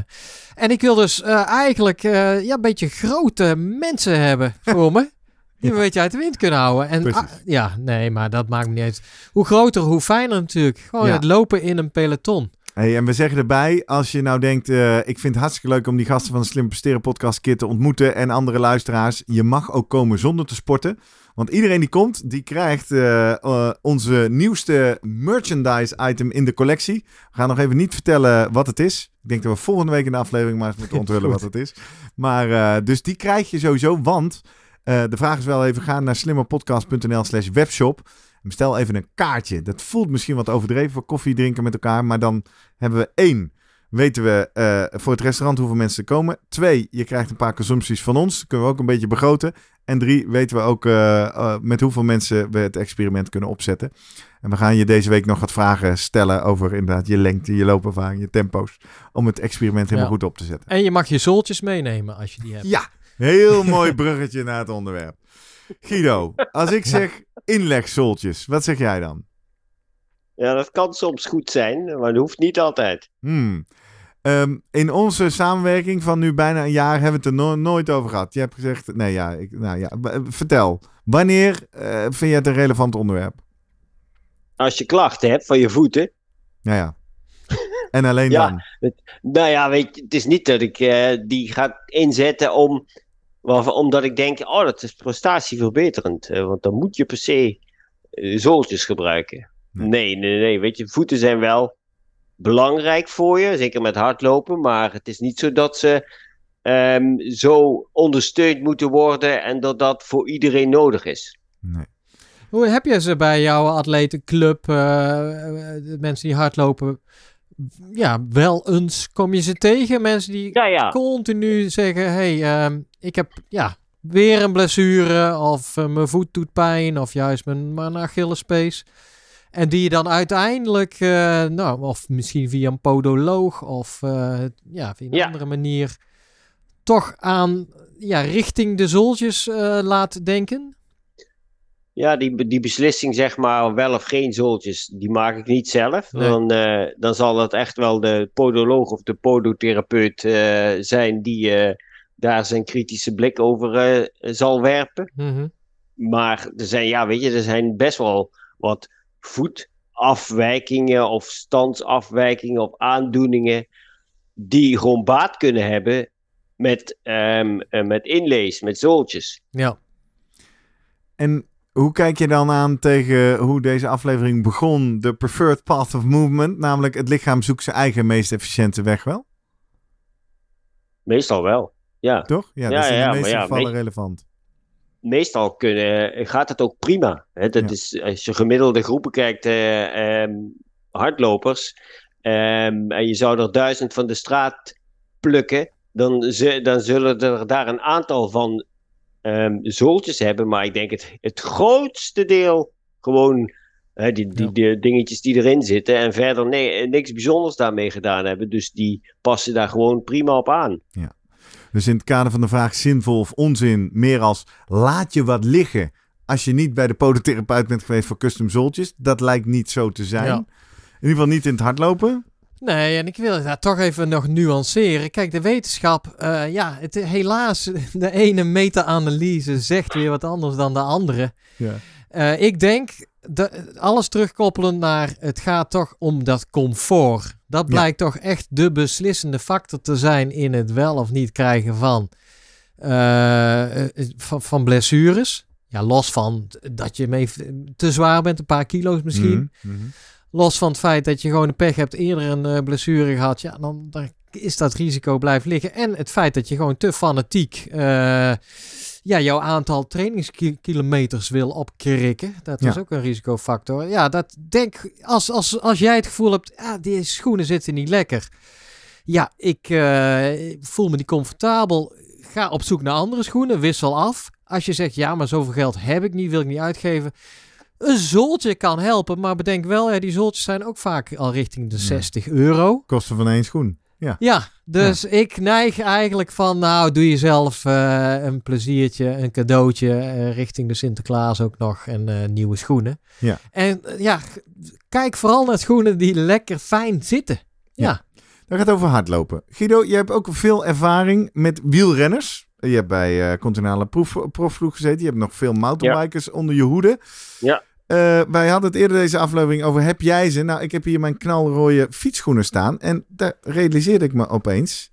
en ik wil dus eh, eigenlijk eh, ja, een beetje grote mensen hebben voor me. Die een beetje uit de wind kunnen houden. En ah, ja, nee, maar dat maakt me niet uit. Hoe groter, hoe fijner natuurlijk. Gewoon het lopen in een peloton. Hey, en we zeggen erbij, als je nou denkt, eh, ik vind het hartstikke leuk om die gasten van de Slim Presteren podcast keer te ontmoeten en andere luisteraars, je mag ook komen zonder te sporten. Want iedereen die komt, die krijgt eh, eh, onze nieuwste merchandise item in de collectie. We gaan nog even niet vertellen wat het is. Ik denk dat we volgende week in de aflevering maar eens moeten onthullen wat het is. Maar dus die krijg je sowieso, want de vraag is wel even, ga naar slimmerpodcast.nl slash webshop. En bestel even een kaartje. Dat voelt misschien wat overdreven voor koffie drinken met elkaar, maar dan hebben we één weten we eh, voor het restaurant hoeveel mensen er komen. Twee, je krijgt een paar consumpties van ons. Kunnen we ook een beetje begroten. En drie, weten we ook eh, eh, met hoeveel mensen we het experiment kunnen opzetten. En we gaan je deze week nog wat vragen stellen over inderdaad je lengte, je loopervaring, je tempo's. Om het experiment helemaal Ja. goed op te zetten. En je mag je zooltjes meenemen als je die hebt. Ja, heel mooi bruggetje naar het onderwerp. Guido, als ik zeg inlegzoltjes, wat zeg jij dan? Ja, dat kan soms goed zijn, maar dat hoeft niet altijd. Hmm. Ehm, in onze samenwerking van nu bijna een jaar hebben we het er no- nooit over gehad. Je hebt gezegd, nee ja, ik, nou ja, vertel. Wanneer eh, vind je het een relevant onderwerp? Als je klachten hebt van je voeten. Nou ja. En alleen Ja. dan. Nou ja, weet je, het is niet dat ik eh, die ga inzetten om, waarvan- omdat ik denk, oh, dat is prestatieverbeterend. want dan moet je per se eh, zooltjes gebruiken. Nee. Nee. nee, nee, Weet je, voeten zijn wel belangrijk voor je, zeker met hardlopen. Maar het is niet zo dat ze ehm, zo ondersteund moeten worden en dat dat voor iedereen nodig is. Nee. Hoe heb je ze bij jouw atletenclub, eh, eh, de mensen die hardlopen? Ja, wel eens kom je ze tegen. Mensen die Ja, ja. continu zeggen: hey, ehm, ik heb ja, weer een blessure. Of eh, mijn voet doet pijn. Of juist mijn, mijn Achillespees. En die je dan uiteindelijk, eh, nou, of misschien via een podoloog. Of eh, ja, via een Ja. andere manier. toch aan ja, richting de zooltjes laat denken. Ja, die, die beslissing, zeg maar, wel of geen zooltjes, die maak ik niet zelf. Nee. Dan, eh, dan zal het echt wel de podoloog of de podotherapeut eh, zijn die eh, daar zijn kritische blik over zal werpen. Mhm. Maar er zijn, ja, weet je, er zijn best wel wat voetafwijkingen of standsafwijkingen of aandoeningen die gewoon baat kunnen hebben met, eh, met inlees, met zooltjes. Ja. En hoe kijk je dan aan tegen hoe deze aflevering begon? De preferred path of movement. Namelijk het lichaam zoekt zijn eigen meest efficiënte weg wel. Meestal wel, ja. Toch? Ja, Ja, dat is in ja, de meeste ja, gevallen relevant. meestal kunnen, gaat het ook prima. Hè? Dat is, als je gemiddelde groepen kijkt, eh, ehm, hardlopers, ehm, en je zou er duizend van de straat plukken, dan, dan zullen er daar een aantal van zooltjes hebben. Maar ik denk het, het grootste deel gewoon hè, die, die, Ja. die dingetjes die erin zitten en verder nee, niks bijzonders daarmee gedaan hebben. Dus die passen daar gewoon prima op aan. Dus in het kader van de vraag zinvol of onzin, meer als laat je wat liggen als je niet bij de podotherapeut bent geweest voor custom zooltjes. Dat lijkt niet zo te zijn. Ja. In ieder geval niet in het hardlopen. Nee, en ik wil daar toch even nog nuanceren. Kijk, de wetenschap, eh, ja, het, helaas, de ene meta-analyse zegt weer wat anders dan de andere. Ja. Eh, ik denk, alles terugkoppelend naar, het gaat toch om dat comfort. Dat Ja. blijkt toch echt de beslissende factor te zijn in het wel of niet krijgen van, eh, van, van blessures. Ja, los van dat je mee te zwaar bent, een paar kilo's misschien. Mhm. Los van het feit dat je gewoon een pech hebt, eerder een eh, blessure gehad, ja, dan, dan is dat risico blijft liggen. En het feit dat je gewoon te fanatiek eh, ja, jouw aantal trainingskilometers wil opkrikken, dat Ja. is ook een risicofactor. Ja, dat denk, als, als, als jij het gevoel hebt, ah, die schoenen zitten niet lekker. Ja, ik eh, voel me niet comfortabel. Ga op zoek naar andere schoenen, wissel af. Als je zegt, ja, maar zoveel geld heb ik niet, wil ik niet uitgeven. Een zooltje kan helpen, maar bedenk wel, hè, die zooltjes zijn ook vaak al richting de Ja. 60 euro. Kosten van één schoen. Ja. Ja, dus ik neig eigenlijk van, nou, doe jezelf eh, een pleziertje, een cadeautje eh, richting de Sinterklaas ook nog en eh, nieuwe schoenen. Ja. En ja, kijk vooral naar schoenen die lekker fijn zitten. Ja, Dat gaat over hardlopen. Guido, je hebt ook veel ervaring met wielrenners. Je hebt bij eh Continentale proef, gezeten. Je hebt nog veel mountainbikers onder je hoede. Ja. Eh, wij hadden het eerder deze aflevering over heb jij ze? Nou, ik heb hier mijn knalrooie fietsschoenen staan. En daar realiseerde ik me opeens.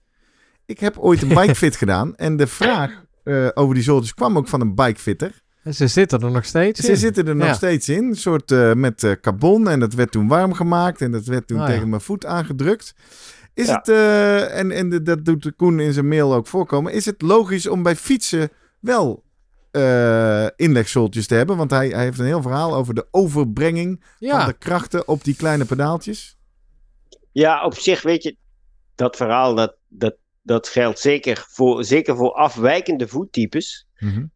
Ik heb ooit een bikefit gedaan. En de vraag eh, over die zooltjes kwam ook van een bikefitter. En ze zitten er nog steeds Ze in. zitten er nog Ja. steeds in. Een soort eh, met eh, carbon. En dat werd toen warm gemaakt. En dat werd toen Ah, ja. tegen mijn voet aangedrukt. Is Ja. het, eh, en, en dat doet de Koen in zijn mail ook voorkomen. Is het logisch om bij fietsen wel eh inlegzooltjes te hebben? Want hij, hij heeft een heel verhaal over de overbrenging van de krachten op die kleine pedaaltjes. Ja, op zich weet je, dat verhaal dat, dat, dat geldt zeker voor, zeker voor afwijkende voettypes.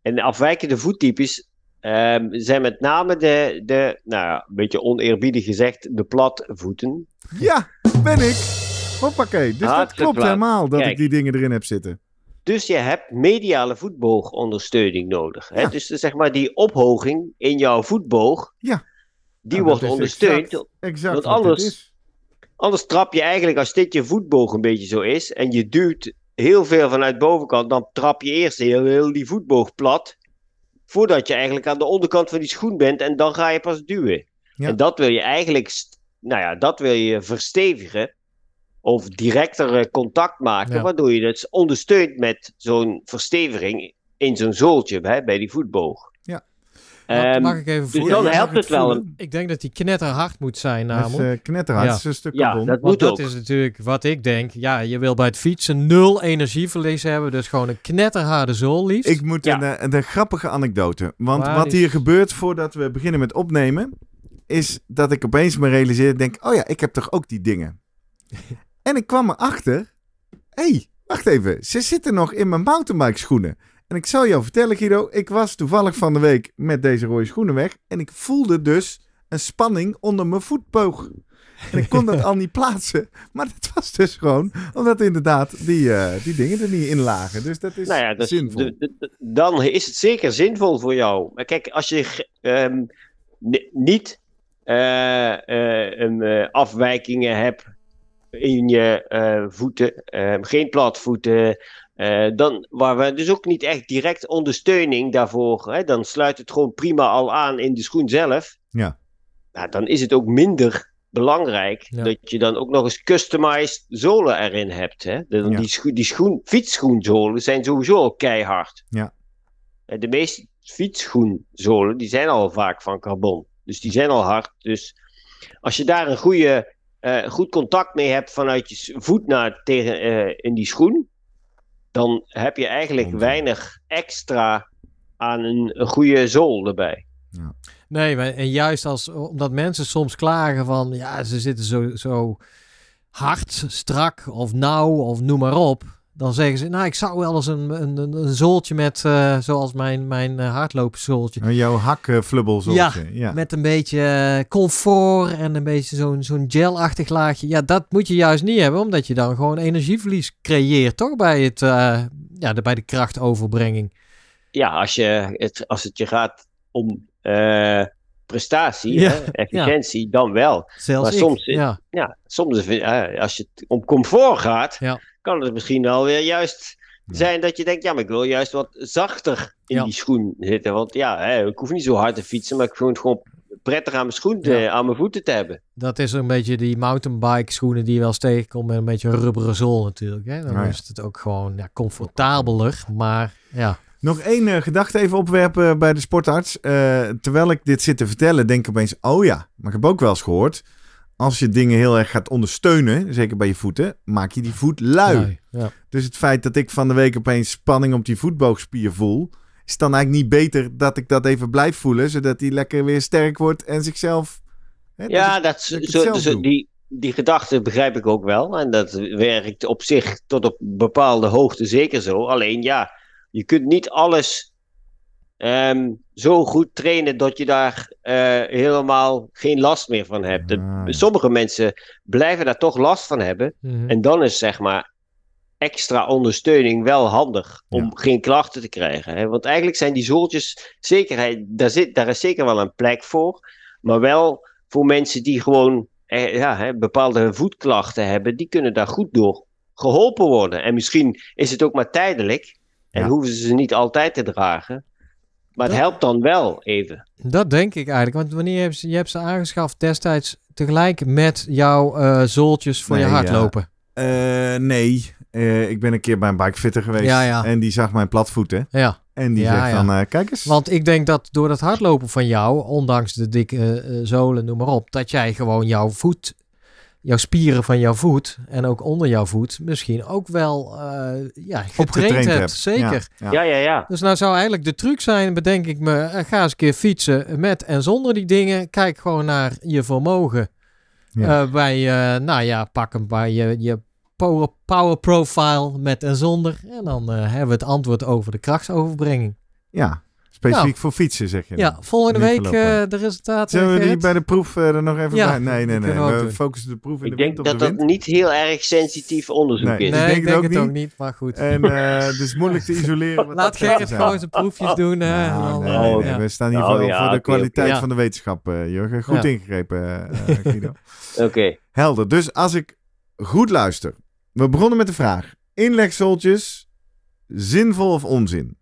En de afwijkende voettypes ehm, zijn met name de, de, nou ja, een beetje oneerbiedig gezegd, de platvoeten. Ja, ben ik. Hoppakee. Dus dat klopt plaat. helemaal dat ik die dingen erin heb zitten. Dus je hebt mediale voetboogondersteuning nodig. Hè? Ja. Dus zeg maar die ophoging in jouw voetboog, Ja. die Nou, wordt dat is ondersteund. Exact, exact Want anders-. Anders trap je eigenlijk, als dit je voetboog een beetje zo is, en je duwt heel veel vanuit bovenkant, dan trap je eerst heel, heel die voetboog plat, voordat je eigenlijk aan de onderkant van die schoen bent, en dan ga je pas duwen. Ja. En dat wil je eigenlijk, nou ja, dat wil je verstevigen, of directer eh, contact maken, Ja. waardoor je het ondersteunt met zo'n versteviging in zo'n zooltje hè, bij die voetboog. Ja. mag, Ehm, mag ik even dus voor... dan jij helpt het wel. Ik denk dat die knetterhard moet zijn Dat is namelijk. eh, knetterhard. Ja. Is een stuk Ja, dat Want moet dat ook. is natuurlijk wat ik denk. Ja, je wil bij het fietsen nul energieverlies hebben. Dus gewoon een knetterharde zool liefst. Ik moet Ja. een, eh, een, een grappige anekdote. Want Waar wat is- hier gebeurt voordat we beginnen met opnemen, is dat ik opeens me realiseer, denk, oh ja, ik heb toch ook die dingen. En ik kwam erachter, hé, hey, wacht even, ze zitten nog in mijn mountainbike schoenen. En ik zal jou vertellen, Guido, ik was toevallig van de week met deze rode schoenen weg en ik voelde dus een spanning onder mijn voetboog. En ik kon dat al niet plaatsen. Maar dat was dus gewoon omdat inderdaad die, eh, die dingen er niet in lagen. Dus dat is Nou ja, dus zinvol. de- de- de- dan is het zeker zinvol voor jou. Maar kijk, als je ehm, ni- niet een, eh, afwijkingen hebt in je eh, voeten, ehm, geen platvoeten, eh, dan, waar we dus ook niet echt direct ondersteuning daarvoor, hè, dan sluit het gewoon prima al aan in de schoen zelf. Ja. Nou, dan is het ook minder belangrijk Ja. dat je dan ook nog eens customized zolen erin hebt. Hè? De, Ja. Die, scho die schoen, fietsschoenzolen zijn sowieso al keihard. Ja. En de meeste fietsschoenzolen die zijn al vaak van carbon. Dus die zijn al hard. Dus als je daar een goede, eh, goed contact mee hebt vanuit je voet naar tegen, eh, in die schoen, dan heb je eigenlijk weinig extra aan een, een goede zool erbij. Nee, maar, en juist als, omdat mensen soms klagen van, ja, ze zitten zo, zo hard, strak of nauw of noem maar op. Dan zeggen ze, nou, ik zou wel eens een, een, een, een zooltje met, eh, zoals mijn, mijn uh, hardloopzooltje. Jouw hakflubbel Ja, ja. Met een beetje eh, comfort en een beetje zo'n zo'n gelachtig laagje. Ja, dat moet je juist niet hebben, omdat je dan gewoon energieverlies creëert, toch? Bij, het, eh, ja, de, bij de krachtoverbrenging. Ja, als, je het, als het je gaat om eh, prestatie, Ja, hè, efficiëntie, dan wel. Zelfs Maar ik, soms- ja. Ja, soms eh, als je het om comfort gaat, Ja. Kan het misschien alweer juist Ja. zijn dat je denkt, ja, maar ik wil juist wat zachter in Ja. die schoen zitten. Want ja, hè, ik hoef niet zo hard te fietsen, maar ik vind het gewoon prettig aan mijn schoen, aan mijn voeten te hebben. Dat is een beetje die mountainbike schoenen die je wel eens tegenkomt met een beetje een rubberen zool natuurlijk. Hè? Dan ja. is het ook gewoon ja, comfortabeler, maar ja. Nog één eh, gedachte even opwerpen bij de sportarts. Eh, terwijl ik dit zit te vertellen, denk ik opeens, oh ja, maar ik heb ook wel eens gehoord. Als je dingen heel erg gaat ondersteunen, zeker bij je voeten, maak je die voet lui. Nee, ja. Dus het feit dat ik van de week opeens spanning op die voetboogspier voel, is dan eigenlijk niet beter dat ik dat even blijf voelen, zodat die lekker weer sterk wordt en zichzelf. Hè, Ja, dat, dat zo, zo- die, die gedachte begrijp ik ook wel. En dat werkt op zich tot op bepaalde hoogte zeker zo. Alleen ja, je kunt niet alles ehm, zo goed trainen dat je daar eh, helemaal geen last meer van hebt. De- Ah, ja. Sommige mensen blijven daar toch last van hebben. Mhm. En dan is zeg maar extra ondersteuning wel handig om Ja. geen klachten te krijgen. Hè? Want eigenlijk zijn die zooltjes, zekerheid, daar, zit, daar is zeker wel een plek voor. Maar wel voor mensen die gewoon eh, ja, hè, bepaalde voetklachten hebben, die kunnen daar goed door geholpen worden. En misschien is het ook maar tijdelijk en Ja. hoeven ze ze niet altijd te dragen. Maar het helpt dan wel even. Dat denk ik eigenlijk. Want wanneer heb je, je hebt ze aangeschaft destijds tegelijk met jouw eh zooltjes voor je hardlopen. Eh, nee, Eh, ik ben een keer bij een bikefitter geweest. Ja, ja. En die zag mijn platvoeten. Ja. En die zegt dan, kijk eens. Want ik denk dat door dat hardlopen van jou, ondanks de dikke zolen, noem maar op, dat jij gewoon jouw voet, jouw spieren van jouw voet en ook onder jouw voet misschien ook wel eh, ja, getraind hebt. hebt. Zeker. Ja. Ja, ja, ja. Dus nou zou eigenlijk de truc zijn, bedenk ik me, eh, ga eens een keer fietsen met en zonder die dingen. Kijk gewoon naar je vermogen. Ja. Eh, bij, eh, nou ja, pak hem bij je, je power, power profile met en zonder. En dan hebben we het antwoord over de krachtsoverbrenging. Ja, specifiek voor fietsen zeg je dan. Ja, volgende Niet week eh, de resultaten. Zullen we die bij de proef eh, er nog even Ja, bij? Nee, nee, dat nee. we focussen de proef in Ik de denk wind op dat de dat wind. niet heel erg sensitief onderzoek Nee. is. Nee, Ik ik denk denk, het ook het ook niet. maar goed. En eh, het is moeilijk te isoleren. wat Laat dat Gerrit zijn. gewoon zijn proefjes doen. Nou, nee, eh, nee. We staan hier Oh, voor, ja, voor de kwaliteit van de wetenschap, eh, Jurgen. Goed Ja. ingegrepen, Guido. Oké. Helder. Dus als ik goed luister. We begonnen met de vraag. Inlegzooltjes, zinvol of onzin?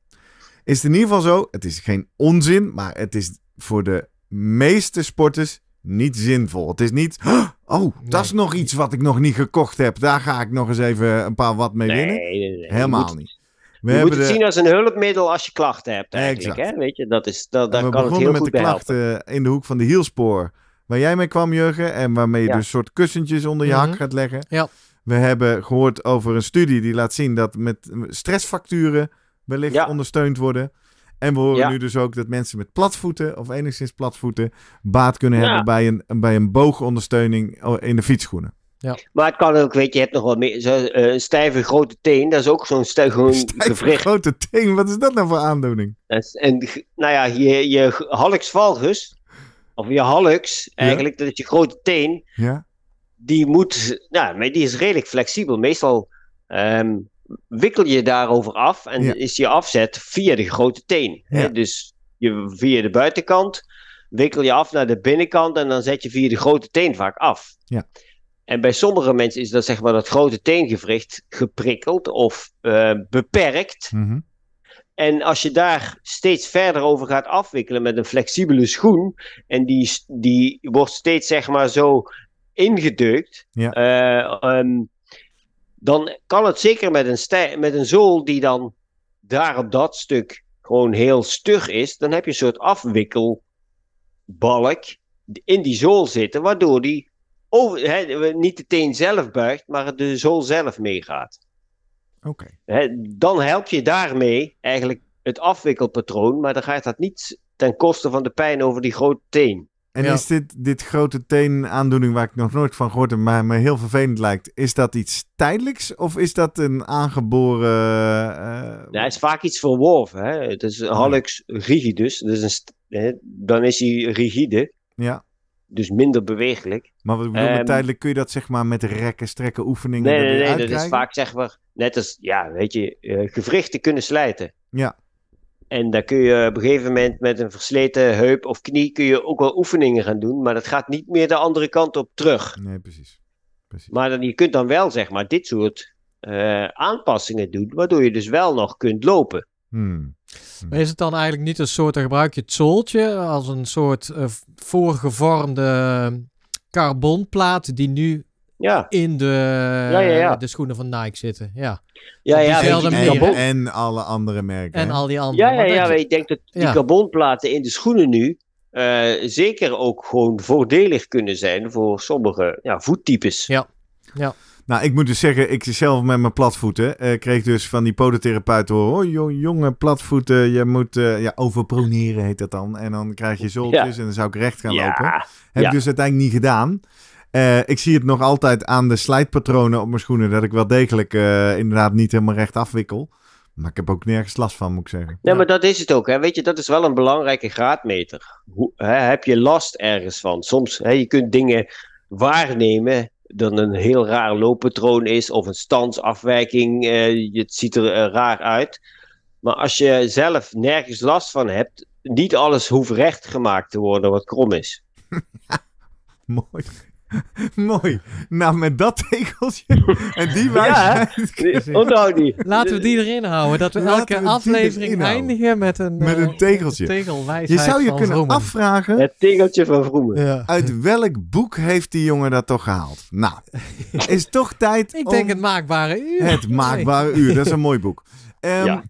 Is het in ieder geval zo, het is geen onzin, maar het is voor de meeste sporters niet zinvol. Het is niet, oh, dat is nog iets wat ik nog niet gekocht heb. Daar ga ik nog eens even een paar wat mee Nee, winnen. nee, nee. Helemaal moet, niet. We Je moet hebben het de- zien als een hulpmiddel als je klachten hebt eigenlijk. Exact. Hè? Weet je, dat is, dat, daar we kan het begonnen heel met goed de helpen. klachten in de hoek van de hielspoor. Waar jij mee kwam, Jurgen. En waarmee je Ja. dus soort kussentjes onder je Mhm. hak gaat leggen. Ja. We hebben gehoord over een studie die laat zien dat met stressfacturen wellicht Ja. ondersteund worden. En we horen Ja. nu dus ook dat mensen met platvoeten of enigszins platvoeten baat kunnen Ja. hebben bij een, bij een boogondersteuning oh, in de fietsschoenen. Maar het kan ook, weet je, je hebt nog wel meer. Zo, eh, een stijve grote teen, dat is ook zo'n stijf gewoon Stijf gewricht. grote teen, wat is dat nou voor aandoening? Dat is- En nou ja, je, je hallux valgus, of je hallux, eigenlijk, dat is je grote teen, Ja? die moet, nou, maar die is redelijk flexibel. Meestal ehm, wikkel je daarover af en Ja. is je afzet via de grote teen. Hè? Dus je, via de buitenkant wikkel je af naar de binnenkant en dan zet je via de grote teen vaak af. Ja. En bij sommige mensen is dat zeg maar dat grote teengewricht geprikkeld of eh, beperkt. Mhm. En als je daar steeds verder over gaat afwikkelen met een flexibele schoen, en die, die wordt steeds zeg maar zo ingedeukt, Ja. eh, ehm, dan kan het zeker met een, stij- met een zool die dan daar op dat stuk gewoon heel stug is, dan heb je een soort afwikkelbalk in die zool zitten, waardoor die over, niet de teen zelf buigt, maar de zool zelf meegaat. Oké. Dan help je daarmee eigenlijk het afwikkelpatroon, maar dan gaat dat niet ten koste van de pijn over die grote teen. En Ja. is dit, dit grote teenaandoening waar ik nog nooit van gehoord heb, maar me heel vervelend lijkt, is dat iets tijdelijks of is dat een aangeboren... eh, Ja, het is vaak iets verworven. Hè? Het is hallux rigidus, dus een dan is hij rigide, ja, dus minder bewegelijk. maar wat ik bedoel met Ehm, tijdelijk kun je dat zeg maar met rekken, strekken, oefeningen Nee, er nee, nee, dat is vaak zeg maar, net als, ja, weet je, eh, gewrichten kunnen slijten. Ja. En daar kun je op een gegeven moment met een versleten heup of knie kun je ook wel oefeningen gaan doen, maar dat gaat niet meer de andere kant op terug. Nee, precies. precies. Maar dan, je kunt dan wel zeg maar dit soort eh, aanpassingen doen, waardoor je dus wel nog kunt lopen. Hmm. Maar is het dan eigenlijk niet een soort, dan gebruik je het zooltje als een soort eh, voorgevormde carbonplaat die nu Ja, in de, ja, ja. de schoenen van Nike zitten. Ja. ja, ja. En, en alle andere merken. En hè? al die andere. ja, ja, ja, ik denk dat die Ja. carbonplaten in de schoenen nu eh, zeker ook gewoon voordelig kunnen zijn voor sommige ja, voettypes. Ja. Nou, ik moet dus zeggen, ik zelf met mijn platvoeten eh, kreeg dus van die podotherapeut horen, oh jo- jonge platvoeten, je moet eh, ja, overproneren heet dat dan. En dan krijg je zooltjes en dan zou ik recht gaan lopen. Ja, Heb Ja. ik dus uiteindelijk niet gedaan. Eh, ik zie het nog altijd aan de slijtpatronen op mijn schoenen. Dat ik wel degelijk eh, inderdaad niet helemaal recht afwikkel. Maar ik heb ook nergens last van, moet ik zeggen. Nee, maar dat is het ook. Hè. Weet je, dat is wel een belangrijke graadmeter. Hoe, hè, heb je last ergens van? Soms, hè, je kunt dingen waarnemen dat een heel raar looppatroon is of een standsafwijking. eh, het ziet er raar uit. Maar als je zelf nergens last van hebt, niet alles hoeft recht gemaakt te worden wat krom is. Mooi. Mooi. Nou, met dat tegeltje en die wijsheid... Onthoud die. Laten we die erin houden. Dat we Laten elke we aflevering eindigen met een, Met eh, een tegeltje. tegelwijsheid Je zou je kunnen Vroemen. afvragen... Het tegeltje van Vroemen. Ja. Uit welk boek heeft die jongen dat toch gehaald? Nou, is toch tijd Ik denk het maakbare uur. het maakbare uur. Dat is een mooi boek. Ehm, Ja.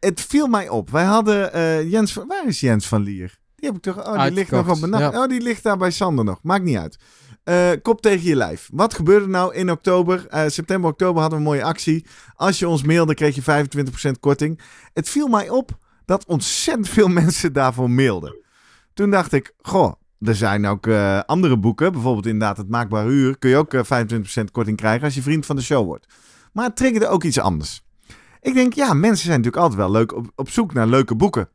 Het viel mij op. Wij hadden eh, Jens van... Waar is Jens van Lier? Die heb ik toch... Oh, die ligt nog op mijn nacht. ja. Oh, die ligt daar bij Sander nog. Maakt niet uit. Eh, kop tegen je lijf. Wat gebeurde nou in oktober? Eh, september, oktober hadden we een mooie actie. Als je ons mailde, kreeg je 25% korting. Het viel mij op dat ontzettend veel mensen daarvoor mailden. Toen dacht ik, goh, er zijn ook eh, andere boeken. Bijvoorbeeld inderdaad het Maakbare Uur. Kun je ook eh, 25% korting krijgen als je vriend van de show wordt. Maar het triggerde ook iets anders. Ik denk, ja, mensen zijn natuurlijk altijd wel leuk op, op zoek naar leuke boeken.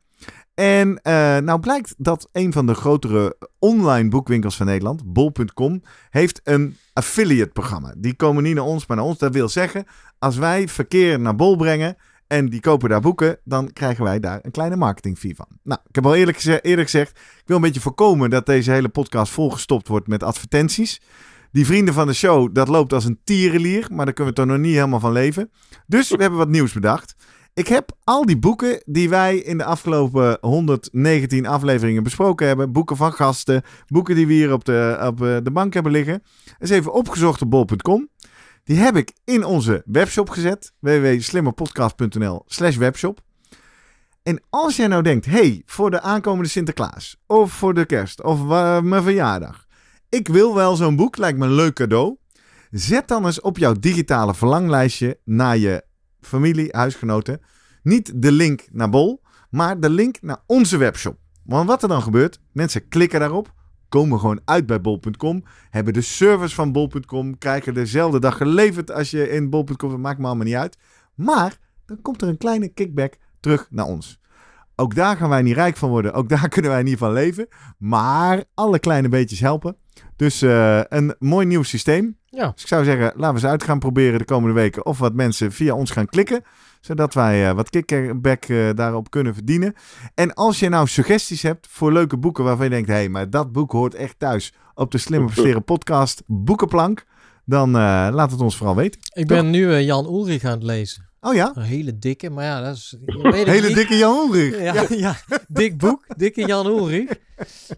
En eh, nou blijkt dat een van de grotere online boekwinkels van Nederland, bol.com, heeft een affiliate programma. Die komen niet naar ons, maar naar ons. Dat wil zeggen, als wij verkeer naar bol brengen en die kopen daar boeken, dan krijgen wij daar een kleine marketing fee van. Nou, ik heb al eerlijk geze- eerder gezegd, ik wil een beetje voorkomen dat deze hele podcast volgestopt wordt met advertenties. Die vrienden van de show, dat loopt als een tierenlier, maar daar kunnen we toch nog niet helemaal van leven. Dus we hebben wat nieuws bedacht. Ik heb al die boeken die wij in de afgelopen 119 afleveringen besproken hebben, boeken van gasten, boeken die we hier op de, op eh, de bank hebben liggen, eens even opgezocht op bol.com. Die heb ik in onze webshop gezet, www.slimmerpodcast.nl slash webshop. En als jij nou denkt, hey, voor de aankomende Sinterklaas, of voor de kerst, of wa- mijn verjaardag, ik wil wel zo'n boek, lijkt me een leuk cadeau. Zet dan eens op jouw digitale verlanglijstje naar je familie, huisgenoten, niet de link naar Bol, maar de link naar onze webshop. Want wat er dan gebeurt, mensen klikken daarop, komen gewoon uit bij bol.com, hebben de service van bol.com, krijgen dezelfde dag geleverd als je in bol.com, maakt me allemaal niet uit. Maar dan komt er een kleine kickback terug naar ons. Ook daar gaan wij niet rijk van worden, ook daar kunnen wij niet van leven, maar alle kleine beetjes helpen. Dus eh, een mooi nieuw systeem. Ja. Dus ik zou zeggen, laten we eens uit gaan proberen de komende weken. Of wat mensen via ons gaan klikken. Zodat wij eh, wat kickback eh, daarop kunnen verdienen. En als je nou suggesties hebt voor leuke boeken waarvan je denkt... hé, hey, maar dat boek hoort echt thuis op de Slimme Presteren podcast boekenplank. Dan eh, laat het ons vooral weten. Ik ben nu Jan Ulrich aan het lezen. Oh ja, Een hele dikke, maar ja, dat is... weet hele niet. dikke Jan Ulrich. Ja, ja. dik boek, dikke Jan Ulrich.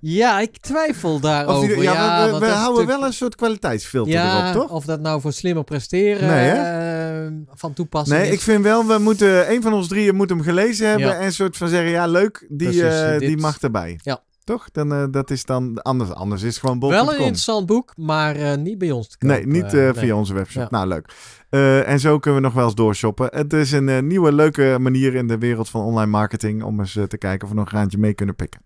Ja, ik twijfel daarover. die- ja, ja, we- houden wel een soort kwaliteitsfilter erop, toch? of dat nou voor slimmer presteren Nee, eh, van toepassing Nee, is. ik vind wel, we moeten, een van ons drieën moet hem gelezen hebben. En een soort van zeggen, ja leuk, die, Precies, eh, die mag erbij. Ja. Toch? Dan, eh, dat is dan anders. Anders is het gewoon Wel een interessant boek, maar eh, niet bij ons te kopen. Nee, niet eh, nee. via onze webshop. Ja. Nou, leuk. En zo kunnen we nog wel eens doorshoppen. Het is een nieuwe, leuke manier in de wereld van online marketing om eens te kijken of we nog een graantje mee kunnen pikken.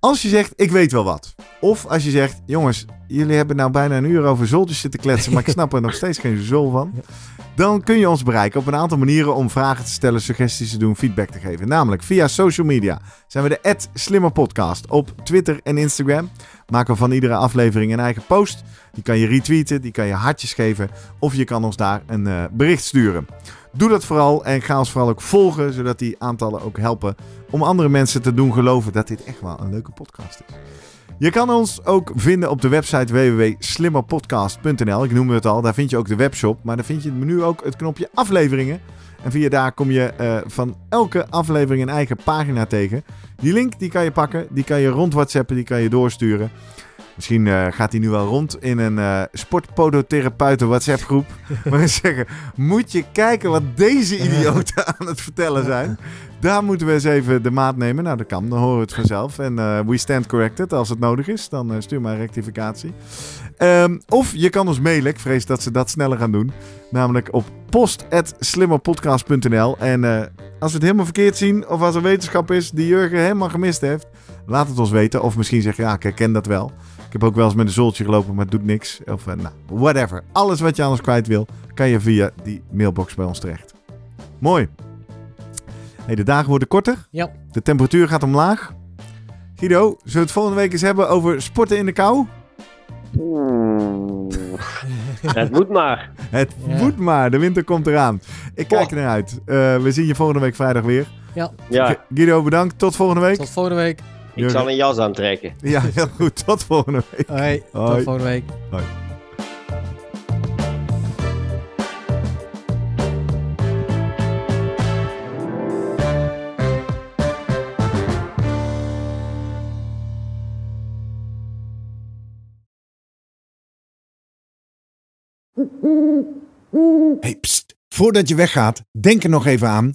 Als je zegt, ik weet wel wat. Of als je zegt, jongens, jullie hebben nou bijna een uur over zoltjes zitten kletsen, maar ik snap er nog steeds geen zol van. Dan kun je ons bereiken op een aantal manieren om vragen te stellen, suggesties te doen, feedback te geven. Namelijk via social media zijn we de @slimmerpodcast op Twitter en Instagram. Maken we van iedere aflevering een eigen post. Die kan je retweeten, die kan je hartjes geven of je kan ons daar een eh, bericht sturen. Doe dat vooral en ga ons vooral ook volgen, zodat die aantallen ook helpen om andere mensen te doen geloven dat dit echt wel een leuke podcast is. Je kan ons ook vinden op de website www.slimmerpodcast.nl. Ik noemde het al, daar vind je ook de webshop, maar daar vind je het menu ook het knopje afleveringen. En via daar kom je eh, van elke aflevering een eigen pagina tegen. Die link die kan je pakken, die kan je rond WhatsAppen, die kan je doorsturen. Misschien eh, gaat die nu wel rond in een eh sportpodotherapeuten WhatsApp groep. Ze zeggen, moet je kijken wat deze idioten aan het vertellen zijn. Daar moeten we eens even de maat nemen. Nou, dat kan. Dan horen we het vanzelf. En eh, we stand corrected als het nodig is. Dan stuur maar een rectificatie. Ehm, of je kan ons mailen. Ik vrees dat ze dat sneller gaan doen. Namelijk op post.slimmerpodcast.nl En als we het helemaal verkeerd zien... of als er wetenschap is die Jurgen helemaal gemist heeft... laat het ons weten. Of misschien zeg je, ja, ik herken dat wel. Ik heb ook wel eens met een zoltje gelopen, maar het doet niks. Of eh, nou, whatever. Alles wat je anders kwijt wil... kan je via die mailbox bij ons terecht. Mooi. Hey, de dagen worden korter. Ja. De temperatuur gaat omlaag. Guido, zullen we het volgende week eens hebben over sporten in de kou? Het moet maar. Het Ja. moet maar, de winter komt eraan. Ik kijk Oh. er naar uit. Eh, we zien je volgende week vrijdag weer. Ja. Guido, bedankt. Tot volgende week. Tot volgende week. Ik zal een jas aantrekken. Ja, heel goed. Tot volgende week. Hoi, Hoi. tot volgende week. Hey, pst. Voordat je weggaat, denk er nog even aan